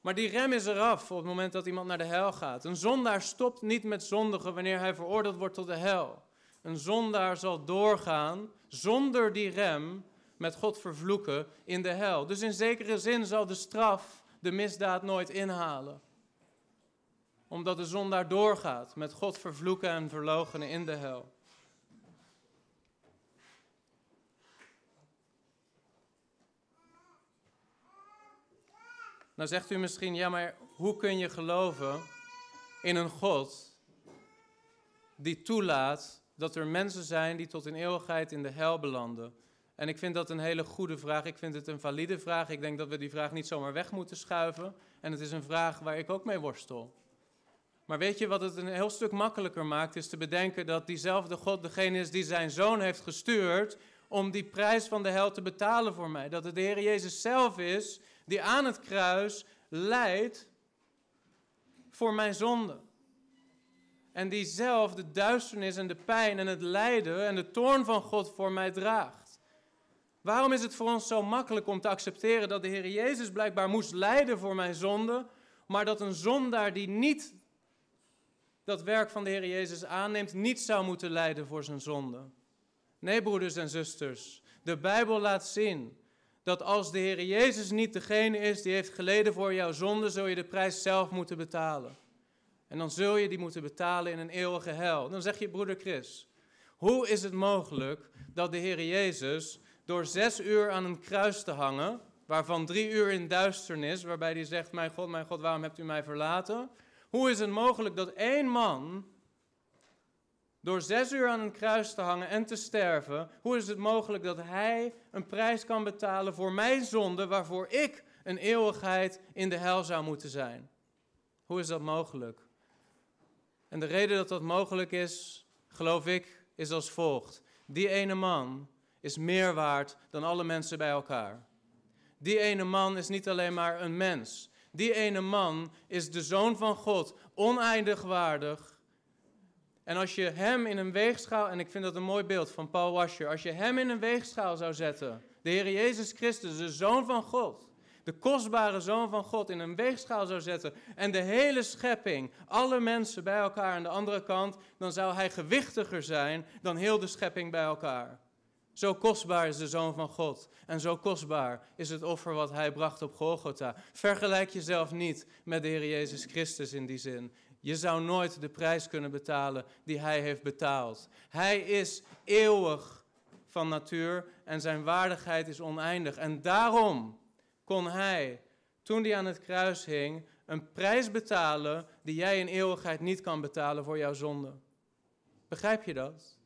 Maar die rem is eraf op het moment dat iemand naar de hel gaat. Een zondaar stopt niet met zondigen wanneer hij veroordeeld wordt tot de hel. Een zondaar zal doorgaan zonder die rem met God vervloeken in de hel. Dus in zekere zin zal de straf de misdaad nooit inhalen. Omdat de zondaar doorgaat met God vervloeken en verloochenen in de hel. Nou zegt u misschien, ja maar hoe kun je geloven in een God die toelaat dat er mensen zijn die tot in eeuwigheid in de hel belanden? En ik vind dat een hele goede vraag. Ik vind het een valide vraag. Ik denk dat we die vraag niet zomaar weg moeten schuiven. En het is een vraag waar ik ook mee worstel. Maar weet je wat het een heel stuk makkelijker maakt? Is te bedenken dat diezelfde God degene is die zijn zoon heeft gestuurd om die prijs van de hel te betalen voor mij. Dat het de Heer Jezus zelf is die aan het kruis lijdt voor mijn zonde. En die zelf de duisternis en de pijn en het lijden en de toorn van God voor mij draagt. Waarom is het voor ons zo makkelijk om te accepteren dat de Heer Jezus blijkbaar moest lijden voor mijn zonde, maar dat een zondaar die niet dat werk van de Heer Jezus aanneemt, niet zou moeten lijden voor zijn zonde? Nee, broeders en zusters, de Bijbel laat zien dat als de Heer Jezus niet degene is die heeft geleden voor jouw zonde, zul je de prijs zelf moeten betalen. En dan zul je die moeten betalen in een eeuwige hel. Dan zeg je, broeder Chris, hoe is het mogelijk dat de Heer Jezus door zes uur aan een kruis te hangen, waarvan drie uur in duisternis, waarbij hij zegt, mijn God, mijn God, waarom hebt u mij verlaten? Hoe is het mogelijk dat één man door zes uur aan een kruis te hangen en te sterven, hoe is het mogelijk dat hij een prijs kan betalen voor mijn zonde, waarvoor ik een eeuwigheid in de hel zou moeten zijn? Hoe is dat mogelijk? En de reden dat dat mogelijk is, geloof ik, is als volgt. Die ene man is meer waard dan alle mensen bij elkaar. Die ene man is niet alleen maar een mens. Die ene man is de zoon van God, oneindig waardig. En als je hem in een weegschaal, en ik vind dat een mooi beeld van Paul Washer, als je hem in een weegschaal zou zetten, de Heer Jezus Christus, de zoon van God, de kostbare zoon van God in een weegschaal zou zetten en de hele schepping, alle mensen bij elkaar aan de andere kant, dan zou hij gewichtiger zijn dan heel de schepping bij elkaar. Zo kostbaar is de Zoon van God. En zo kostbaar is het offer wat Hij bracht op Golgotha. Vergelijk jezelf niet met de Heer Jezus Christus in die zin. Je zou nooit de prijs kunnen betalen die Hij heeft betaald. Hij is eeuwig van natuur en zijn waardigheid is oneindig. En daarom kon Hij, toen Hij aan het kruis hing, een prijs betalen die jij in eeuwigheid niet kan betalen voor jouw zonde. Begrijp je dat?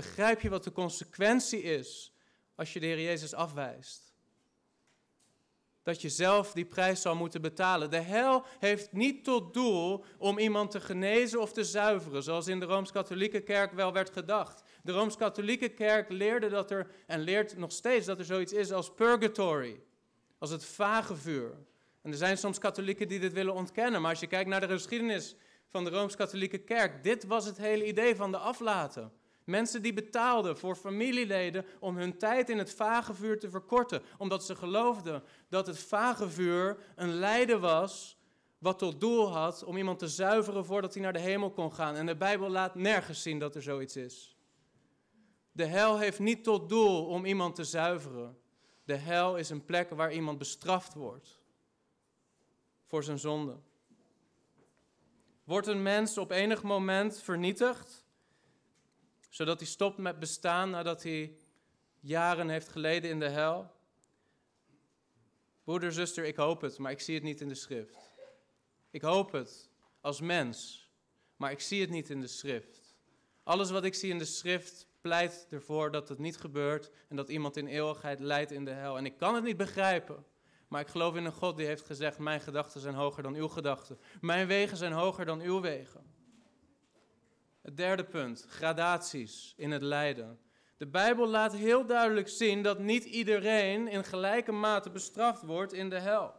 Begrijp je wat de consequentie is als je de Heer Jezus afwijst? Dat je zelf die prijs zal moeten betalen. De hel heeft niet tot doel om iemand te genezen of te zuiveren, zoals in de Rooms-Katholieke Kerk wel werd gedacht. De Rooms-Katholieke Kerk leerde dat er, en leert nog steeds dat er zoiets is als purgatory, als het vagevuur. En er zijn soms katholieken die dit willen ontkennen, maar als je kijkt naar de geschiedenis van de Rooms-Katholieke Kerk, dit was het hele idee van de aflaten. Mensen die betaalden voor familieleden om hun tijd in het vagevuur te verkorten, omdat ze geloofden dat het vagevuur een lijden was wat tot doel had om iemand te zuiveren voordat hij naar de hemel kon gaan. En de Bijbel laat nergens zien dat er zoiets is. De hel heeft niet tot doel om iemand te zuiveren. De hel is een plek waar iemand bestraft wordt voor zijn zonde. Wordt een mens op enig moment vernietigd, zodat hij stopt met bestaan nadat hij jaren heeft geleden in de hel? Broeder, zuster, ik hoop het, maar ik zie het niet in de schrift. Ik hoop het als mens, maar ik zie het niet in de schrift. Alles wat ik zie in de schrift pleit ervoor dat het niet gebeurt en dat iemand in eeuwigheid lijdt in de hel. En ik kan het niet begrijpen. Maar ik geloof in een God die heeft gezegd: Mijn gedachten zijn hoger dan uw gedachten. Mijn wegen zijn hoger dan uw wegen. Het derde punt: gradaties in het lijden. De Bijbel laat heel duidelijk zien dat niet iedereen in gelijke mate bestraft wordt in de hel.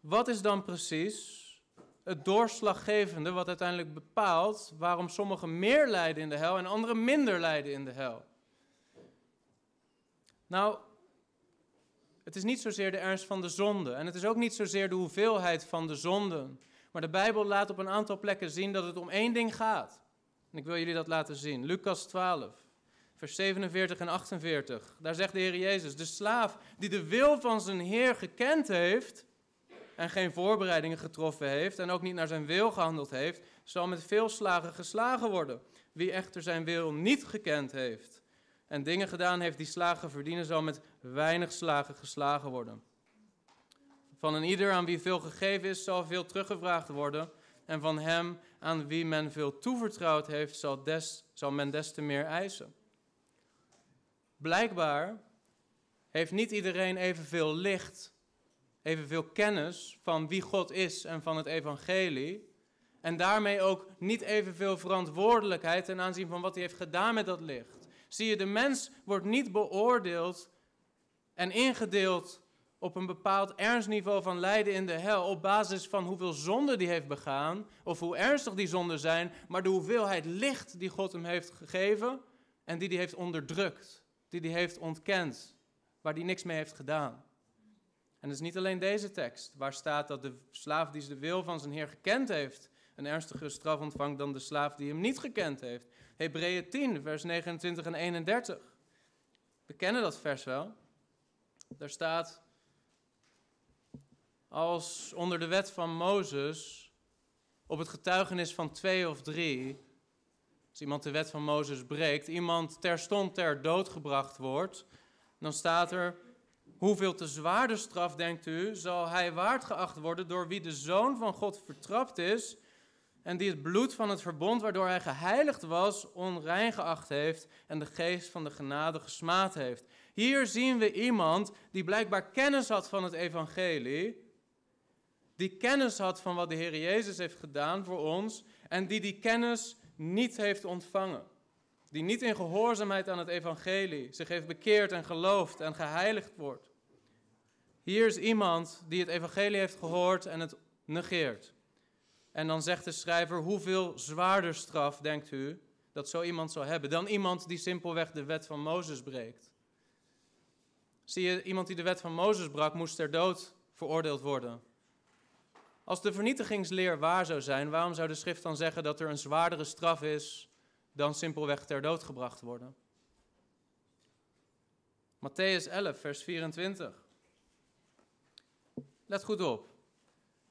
Wat is dan precies het doorslaggevende wat uiteindelijk bepaalt waarom sommigen meer lijden in de hel en anderen minder lijden in de hel? Nou, het is niet zozeer de ernst van de zonde en het is ook niet zozeer de hoeveelheid van de zonden. Maar de Bijbel laat op een aantal plekken zien dat het om één ding gaat. En ik wil jullie dat laten zien. Lucas 12, vers 47 en 48. Daar zegt de Heer Jezus: De slaaf die de wil van zijn Heer gekend heeft en geen voorbereidingen getroffen heeft en ook niet naar zijn wil gehandeld heeft, zal met veel slagen geslagen worden. Wie echter zijn wil niet gekend heeft en dingen gedaan heeft die slagen verdienen, zal met weinig slagen geslagen worden. Van een ieder aan wie veel gegeven is, zal veel teruggevraagd worden. En van hem aan wie men veel toevertrouwd heeft, zal, des, zal men des te meer eisen. Blijkbaar heeft niet iedereen evenveel licht evenveel kennis van wie God is en van het evangelie. En daarmee ook niet evenveel verantwoordelijkheid ten aanzien van wat hij heeft gedaan met dat licht. Zie je, de mens wordt niet beoordeeld en ingedeeld op een bepaald ernstniveau van lijden in de hel op basis van hoeveel zonden die heeft begaan of hoe ernstig die zonden zijn, maar de hoeveelheid licht die God hem heeft gegeven en die hij heeft onderdrukt, die hij heeft ontkend, waar hij niks mee heeft gedaan. En het is niet alleen deze tekst, waar staat dat de slaaf die de wil van zijn heer gekend heeft, een ernstigere straf ontvangt dan de slaaf die hem niet gekend heeft. Hebreeën 10, vers 29 en 31. We kennen dat vers wel. Daar staat, als onder de wet van Mozes, op het getuigenis van twee of drie, als iemand de wet van Mozes breekt, iemand terstond ter dood gebracht wordt, dan staat er, hoeveel te zwaarder straf, denkt u, zal hij waard geacht worden door wie de Zoon van God vertrapt is en die het bloed van het verbond waardoor hij geheiligd was, onrein geacht heeft en de geest van de genade gesmaad heeft. Hier zien we iemand die blijkbaar kennis had van het evangelie, die kennis had van wat de Heer Jezus heeft gedaan voor ons en die die kennis niet heeft ontvangen. Die niet in gehoorzaamheid aan het evangelie zich heeft bekeerd en geloofd en geheiligd wordt. Hier is iemand die het evangelie heeft gehoord en het negeert. En dan zegt de schrijver, hoeveel zwaarder straf denkt u dat zo iemand zou hebben dan iemand die simpelweg de wet van Mozes breekt? Zie je, iemand die de wet van Mozes brak, moest ter dood veroordeeld worden. Als de vernietigingsleer waar zou zijn, waarom zou de schrift dan zeggen dat er een zwaardere straf is dan simpelweg ter dood gebracht worden? Matthäus 11, vers 24. Let goed op.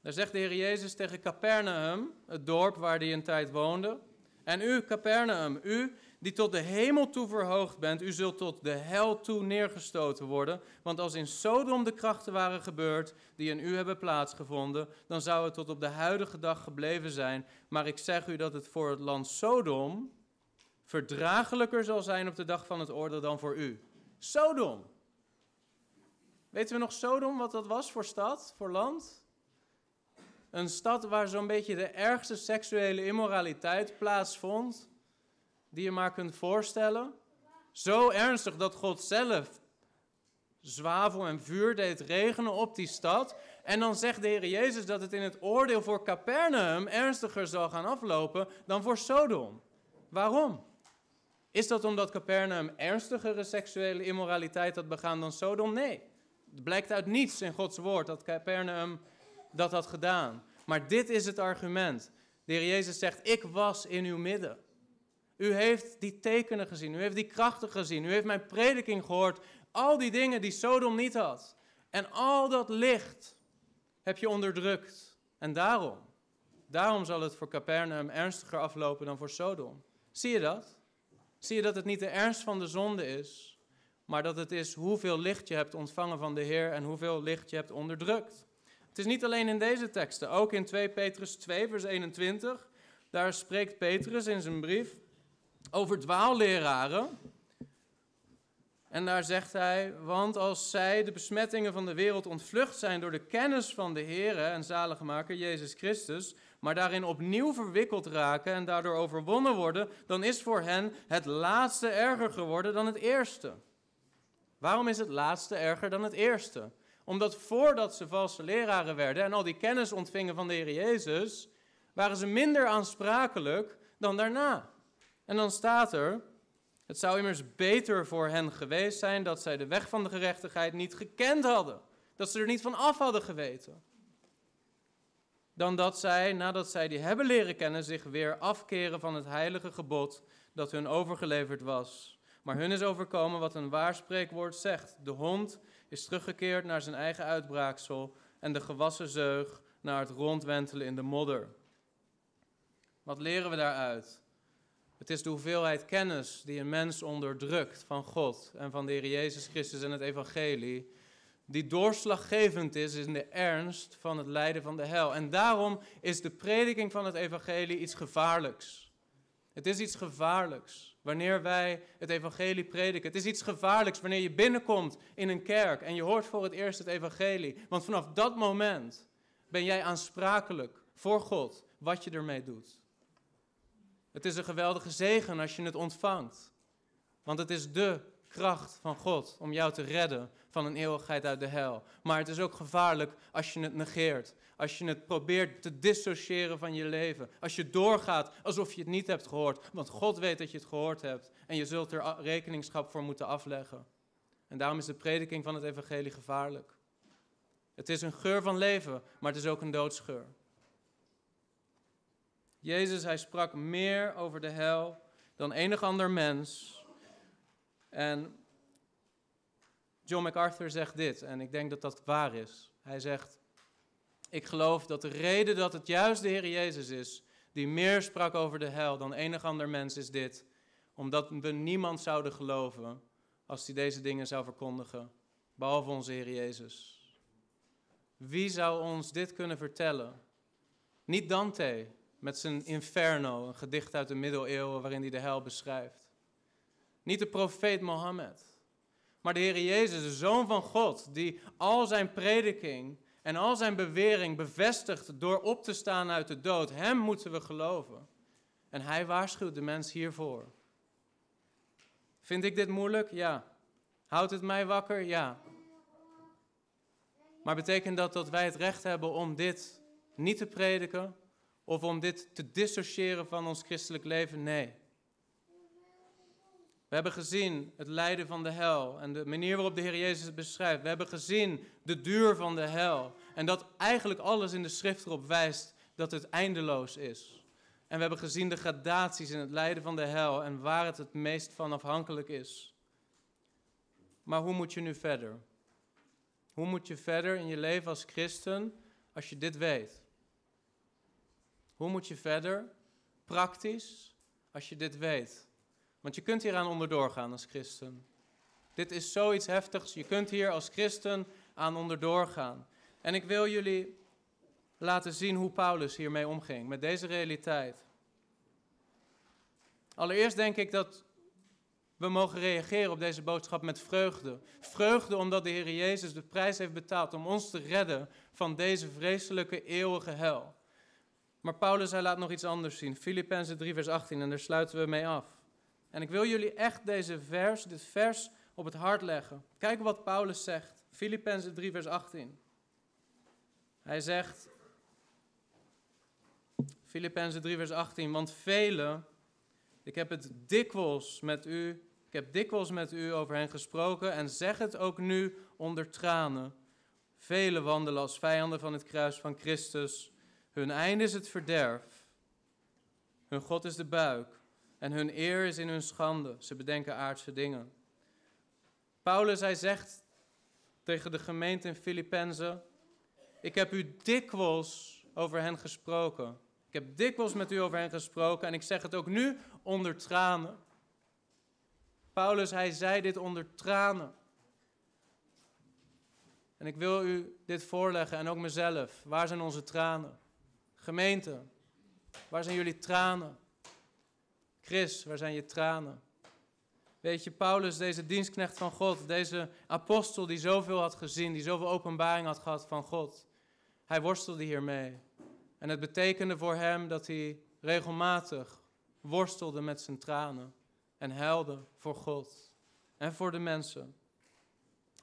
Daar zegt de Heer Jezus tegen Capernaum, het dorp waar hij een tijd woonde. En u, Capernaum, u die tot de hemel toe verhoogd bent, u zult tot de hel toe neergestoten worden. Want als in Sodom de krachten waren gebeurd die in u hebben plaatsgevonden, dan zou het tot op de huidige dag gebleven zijn. Maar ik zeg u dat het voor het land Sodom verdraaglijker zal zijn op de dag van het oordeel dan voor u. Sodom. Weten we nog Sodom, wat dat was voor stad, voor land? Een stad waar zo'n beetje de ergste seksuele immoraliteit plaatsvond, die je maar kunt voorstellen. Zo ernstig dat God zelf zwavel en vuur deed regenen op die stad. En dan zegt de Heer Jezus dat het in het oordeel voor Capernaum ernstiger zal gaan aflopen dan voor Sodom. Waarom? Is dat omdat Capernaum ernstigere seksuele immoraliteit had begaan dan Sodom? Nee. Het blijkt uit niets in Gods woord dat Capernaum dat had gedaan. Maar dit is het argument. De Heer Jezus zegt, ik was in uw midden. U heeft die tekenen gezien, u heeft die krachten gezien, u heeft mijn prediking gehoord. Al die dingen die Sodom niet had. En al dat licht heb je onderdrukt. En daarom, daarom zal het voor Capernaum ernstiger aflopen dan voor Sodom. Zie je dat? Zie je dat het niet de ernst van de zonde is, maar dat het is hoeveel licht je hebt ontvangen van de Heer en hoeveel licht je hebt onderdrukt. Het is niet alleen in deze teksten, ook in 2 Petrus 2, vers 21. Daar spreekt Petrus in zijn brief over dwaalleraren. En daar zegt hij, want als zij de besmettingen van de wereld ontvlucht zijn door de kennis van de Heer en zaligmaker Jezus Christus, maar daarin opnieuw verwikkeld raken en daardoor overwonnen worden, dan is voor hen het laatste erger geworden dan het eerste. Waarom is het laatste erger dan het eerste? Omdat voordat ze valse leraren werden en al die kennis ontvingen van de Heer Jezus, waren ze minder aansprakelijk dan daarna. En dan staat er, het zou immers beter voor hen geweest zijn dat zij de weg van de gerechtigheid niet gekend hadden. Dat ze er niet van af hadden geweten. Dan dat zij, nadat zij die hebben leren kennen, zich weer afkeren van het heilige gebod dat hun overgeleverd was. Maar hun is overkomen wat een waarspreekwoord zegt. De hond is teruggekeerd naar zijn eigen uitbraaksel en de gewassen zeug naar het rondwentelen in de modder. Wat leren we daaruit? Het is de hoeveelheid kennis die een mens onderdrukt van God en van de Heer Jezus Christus en het Evangelie, die doorslaggevend is in de ernst van het lijden van de hel. En daarom is de prediking van het Evangelie iets gevaarlijks. Het is iets gevaarlijks wanneer wij het evangelie prediken. Het is iets gevaarlijks wanneer je binnenkomt in een kerk en je hoort voor het eerst het evangelie. Want vanaf dat moment ben jij aansprakelijk voor God wat je ermee doet. Het is een geweldige zegen als je het ontvangt. Want het is de kracht van God om jou te redden van een eeuwigheid uit de hel. Maar het is ook gevaarlijk als je het negeert. Als je het probeert te dissociëren van je leven. Als je doorgaat alsof je het niet hebt gehoord. Want God weet dat je het gehoord hebt. En je zult er rekeningschap voor moeten afleggen. En daarom is de prediking van het evangelie gevaarlijk. Het is een geur van leven, maar het is ook een doodsgeur. Jezus, hij sprak meer over de hel dan enig ander mens. En John MacArthur zegt dit, en ik denk dat dat waar is. Hij zegt, ik geloof dat de reden dat het juist de Heer Jezus is, die meer sprak over de hel dan enig ander mens, is dit. Omdat we niemand zouden geloven als hij deze dingen zou verkondigen, behalve onze Heer Jezus. Wie zou ons dit kunnen vertellen? Niet Dante met zijn Inferno, een gedicht uit de middeleeuwen waarin hij de hel beschrijft. Niet de profeet Mohammed. Maar de Heer Jezus, de Zoon van God, die al zijn prediking en al zijn bewering bevestigt door op te staan uit de dood. Hem moeten we geloven. En hij waarschuwt de mens hiervoor. Vind ik dit moeilijk? Ja. Houdt het mij wakker? Ja. Maar betekent dat dat wij het recht hebben om dit niet te prediken? Of om dit te dissociëren van ons christelijk leven? Nee. We hebben gezien het lijden van de hel en de manier waarop de Heer Jezus het beschrijft. We hebben gezien de duur van de hel en dat eigenlijk alles in de schrift erop wijst dat het eindeloos is. En we hebben gezien de gradaties in het lijden van de hel en waar het het meest van afhankelijk is. Maar hoe moet je nu verder? Hoe moet je verder in je leven als christen als je dit weet? Hoe moet je verder praktisch als je dit weet? Want je kunt hieraan onderdoor gaan als christen. Dit is zoiets heftigs. Je kunt hier als christen aan onderdoor gaan. En ik wil jullie laten zien hoe Paulus hiermee omging, met deze realiteit. Allereerst denk ik dat we mogen reageren op deze boodschap met vreugde. Vreugde omdat de Heer Jezus de prijs heeft betaald om ons te redden van deze vreselijke eeuwige hel. Maar Paulus, hij laat nog iets anders zien. Filippenzen 3, vers 18, en daar sluiten we mee af. En ik wil jullie echt deze vers, dit vers op het hart leggen. Kijk wat Paulus zegt. Filippenzen 3, vers 18. Hij zegt, Filippenzen 3, vers 18, want velen, ik heb het dikwijls met u, ik heb dikwijls met u over hen gesproken en zeg het ook nu onder tranen. Velen wandelen als vijanden van het kruis van Christus. Hun einde is het verderf. Hun God is de buik en hun eer is in hun schande. Ze bedenken aardse dingen. Paulus, hij zegt tegen de gemeente in Filippenzen: Ik heb u dikwijls over hen gesproken. Ik heb dikwijls met u over hen gesproken en ik zeg het ook nu onder tranen. Paulus, hij zei dit onder tranen. En ik wil u dit voorleggen en ook mezelf. Waar zijn onze tranen? Gemeente, waar zijn jullie tranen? Chris, waar zijn je tranen? Weet je, Paulus, deze dienstknecht van God, deze apostel die zoveel had gezien, die zoveel openbaring had gehad van God, hij worstelde hiermee. En het betekende voor hem dat hij regelmatig worstelde met zijn tranen en huilde voor God en voor de mensen.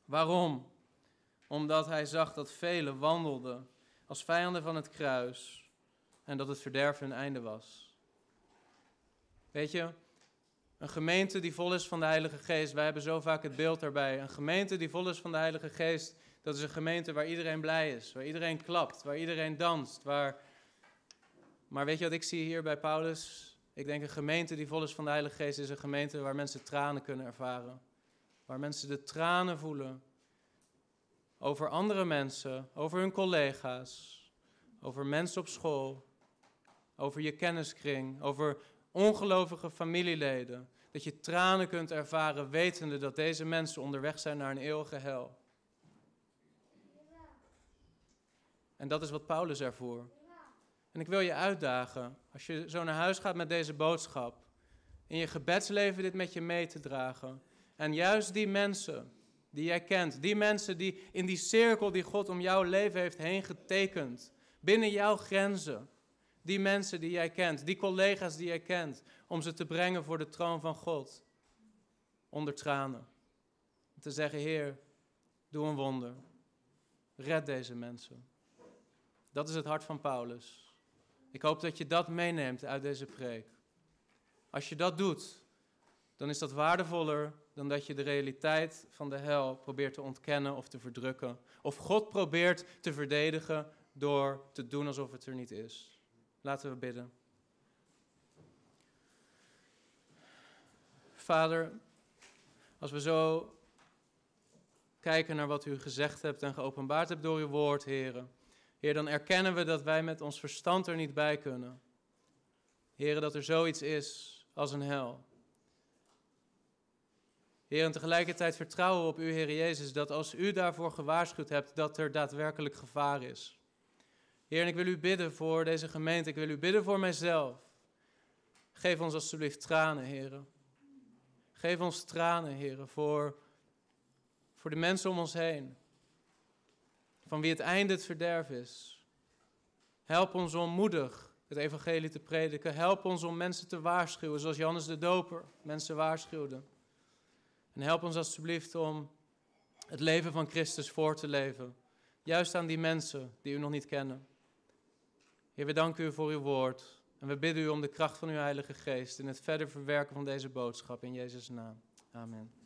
Waarom? Omdat hij zag dat velen wandelden als vijanden van het kruis en dat het verderven hun einde was. Weet je, een gemeente die vol is van de Heilige Geest, wij hebben zo vaak het beeld daarbij. Een gemeente die vol is van de Heilige Geest, dat is een gemeente waar iedereen blij is, waar iedereen klapt, waar iedereen danst. Waar... Maar weet je wat ik zie hier bij Paulus? Ik denk een gemeente die vol is van de Heilige Geest is een gemeente waar mensen tranen kunnen ervaren. Waar mensen de tranen voelen over andere mensen, over hun collega's, over mensen op school, over je kenniskring, over ongelovige familieleden. Dat je tranen kunt ervaren wetende dat deze mensen onderweg zijn naar een eeuwige hel. En dat is wat Paulus ervoor. En ik wil je uitdagen, als je zo naar huis gaat met deze boodschap, in je gebedsleven dit met je mee te dragen. En juist die mensen die jij kent, die mensen die in die cirkel die God om jouw leven heeft heen getekend, binnen jouw grenzen, die mensen die jij kent, die collega's die jij kent, om ze te brengen voor de troon van God, onder tranen. Te zeggen, Heer, doe een wonder. Red deze mensen. Dat is het hart van Paulus. Ik hoop dat je dat meeneemt uit deze preek. Als je dat doet, dan is dat waardevoller dan dat je de realiteit van de hel probeert te ontkennen of te verdrukken. Of God probeert te verdedigen door te doen alsof het er niet is. Laten we bidden. Vader, als we zo kijken naar wat u gezegd hebt en geopenbaard hebt door uw woord, heren. Heer, dan erkennen we dat wij met ons verstand er niet bij kunnen. Heren, dat er zoiets is als een hel. Heer, en tegelijkertijd vertrouwen we op u, Heer Jezus, dat als u daarvoor gewaarschuwd hebt, dat er daadwerkelijk gevaar is. Heer, en ik wil u bidden voor deze gemeente, ik wil u bidden voor mijzelf. Geef ons alsjeblieft tranen, Heer. Geef ons tranen, Heer, voor, voor de mensen om ons heen, van wie het einde het verderf is. Help ons om moedig het evangelie te prediken. Help ons om mensen te waarschuwen, zoals Johannes de Doper mensen waarschuwde. En help ons alsjeblieft om het leven van Christus voor te leven. Juist aan die mensen die u nog niet kennen. Heer, we danken u voor uw woord. En we bidden u om de kracht van uw Heilige Geest in het verder verwerken van deze boodschap. In Jezus' naam. Amen.